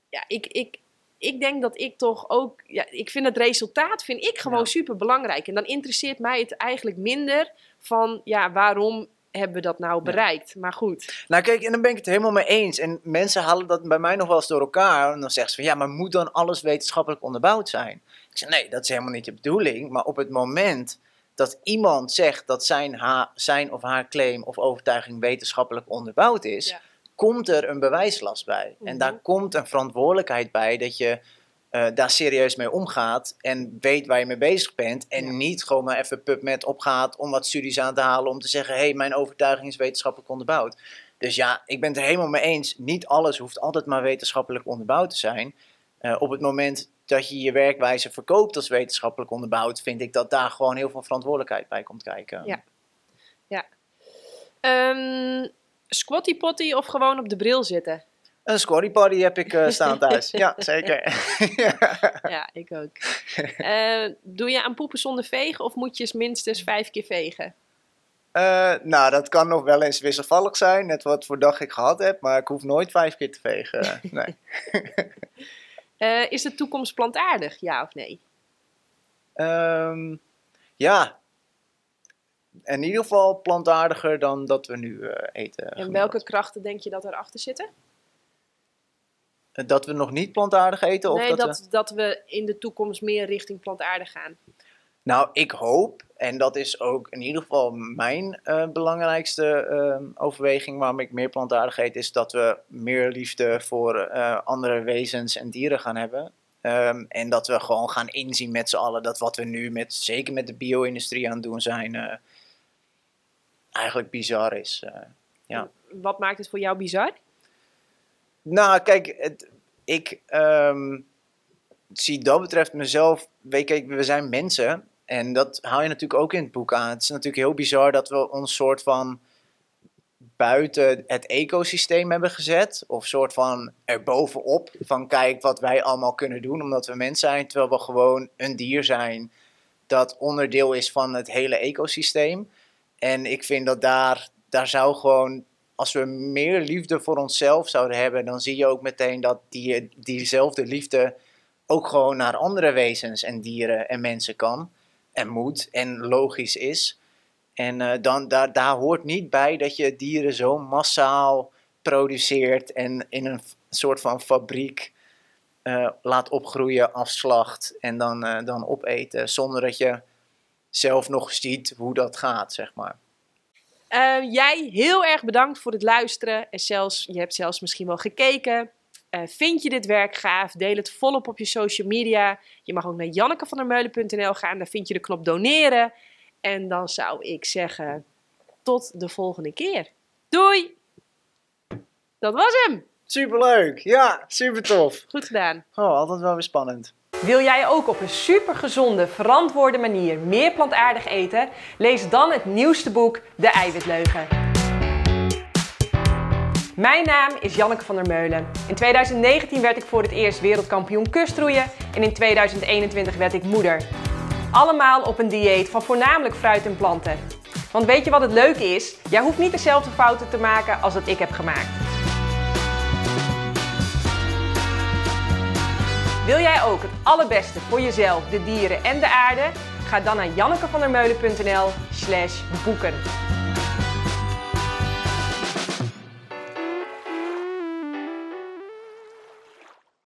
ja, ik, ik, ik denk dat ik toch ook, ja, ik vind het resultaat vind ik gewoon super belangrijk. En dan interesseert mij het eigenlijk minder van, ja, waarom hebben we dat nou bereikt? Maar goed. Nou kijk, en dan ben ik het helemaal mee eens. En mensen halen dat bij mij nog wel eens door elkaar. En dan zeggen ze van, ja, maar moet dan alles wetenschappelijk onderbouwd zijn? Ik zeg, nee, dat is helemaal niet de bedoeling. Maar op het moment dat iemand zegt dat zijn, zijn of haar claim of overtuiging wetenschappelijk onderbouwd is, komt er een bewijslast bij. En daar mhm. komt een verantwoordelijkheid bij dat je uh, daar serieus mee omgaat en weet waar je mee bezig bent. En niet gewoon maar even PubMed opgaat om wat studies aan te halen om te zeggen: hé, hey, mijn overtuiging is wetenschappelijk onderbouwd. Dus ja, ik ben het er helemaal mee eens. Niet alles hoeft altijd maar wetenschappelijk onderbouwd te zijn. Uh, op het moment dat je je werkwijze verkoopt als wetenschappelijk onderbouwd, vind ik dat daar gewoon heel veel verantwoordelijkheid bij komt kijken. Ja. ja. Um, squatty potty of gewoon op de bril zitten? Een squatty potty heb ik uh, staan thuis. ja, zeker. ja, ik ook. Uh, doe je aan poepen zonder vegen of moet je minstens vijf keer vegen? Uh, nou, dat kan nog wel eens wisselvallig zijn, net wat voor dag ik gehad heb, maar ik hoef nooit vijf keer te vegen. Nee. Is de toekomst plantaardig, ja of nee? Um, ja. In ieder geval plantaardiger dan dat we nu uh, eten. En welke krachten denk je dat erachter zitten? Eh, dat we nog niet plantaardig eten? Of nee, dat, dat, we... dat we in de toekomst meer richting plantaardig gaan. Nou, ik hoop, en dat is ook in ieder geval mijn uh, belangrijkste uh, overweging waarom ik meer plantaardig eet, is dat we meer liefde voor uh, andere wezens en dieren gaan hebben. Um, en dat we gewoon gaan inzien met z'n allen dat wat we nu, met, zeker met de bio-industrie aan het doen zijn, eigenlijk bizar is. ja. Wat maakt het voor jou bizar? Nou, kijk, het, ik um, zie dat betreft mezelf, weet we zijn mensen en dat haal je natuurlijk ook in het boek aan. Het is natuurlijk heel bizar dat we ons soort van buiten het ecosysteem hebben gezet. Of soort van erbovenop. Van kijk wat wij allemaal kunnen doen omdat we mens zijn. Terwijl we gewoon een dier zijn dat onderdeel is van het hele ecosysteem. En ik vind dat daar, daar zou gewoon, als we meer liefde voor onszelf zouden hebben, dan zie je ook meteen dat die, diezelfde liefde ook gewoon naar andere wezens en dieren en mensen kan en moet en logisch is. En uh, dan, daar, daar hoort niet bij dat je dieren zo massaal produceert en in een soort van fabriek uh, laat opgroeien, afslacht en dan, uh, dan opeten. Zonder dat je zelf nog ziet hoe dat gaat, zeg maar. jij heel erg bedankt voor het luisteren. En zelfs, je hebt zelfs misschien wel gekeken. Uh, vind je dit werk gaaf? Deel het volop op je social media. Je mag ook naar jannekevandermeulen.nl gaan. Daar vind je de knop doneren. En dan zou ik zeggen, tot de volgende keer. Doei! Dat was hem! Superleuk! Ja, super tof. Goed gedaan. Oh, altijd wel weer spannend. Wil jij ook op een supergezonde, verantwoorde manier meer plantaardig eten? Lees dan het nieuwste boek De Eiwitleugen. Mijn naam is Janneke van der Meulen. In 2019 werd ik voor het eerst wereldkampioen kustroeien en in 2021 werd ik moeder. Allemaal op een dieet van voornamelijk fruit en planten. Want weet je wat het leuke is? Jij hoeft niet dezelfde fouten te maken als dat ik heb gemaakt. Wil jij ook het allerbeste voor jezelf, de dieren en de aarde? Ga dan naar jannekevandermeulen.nl slash boeken.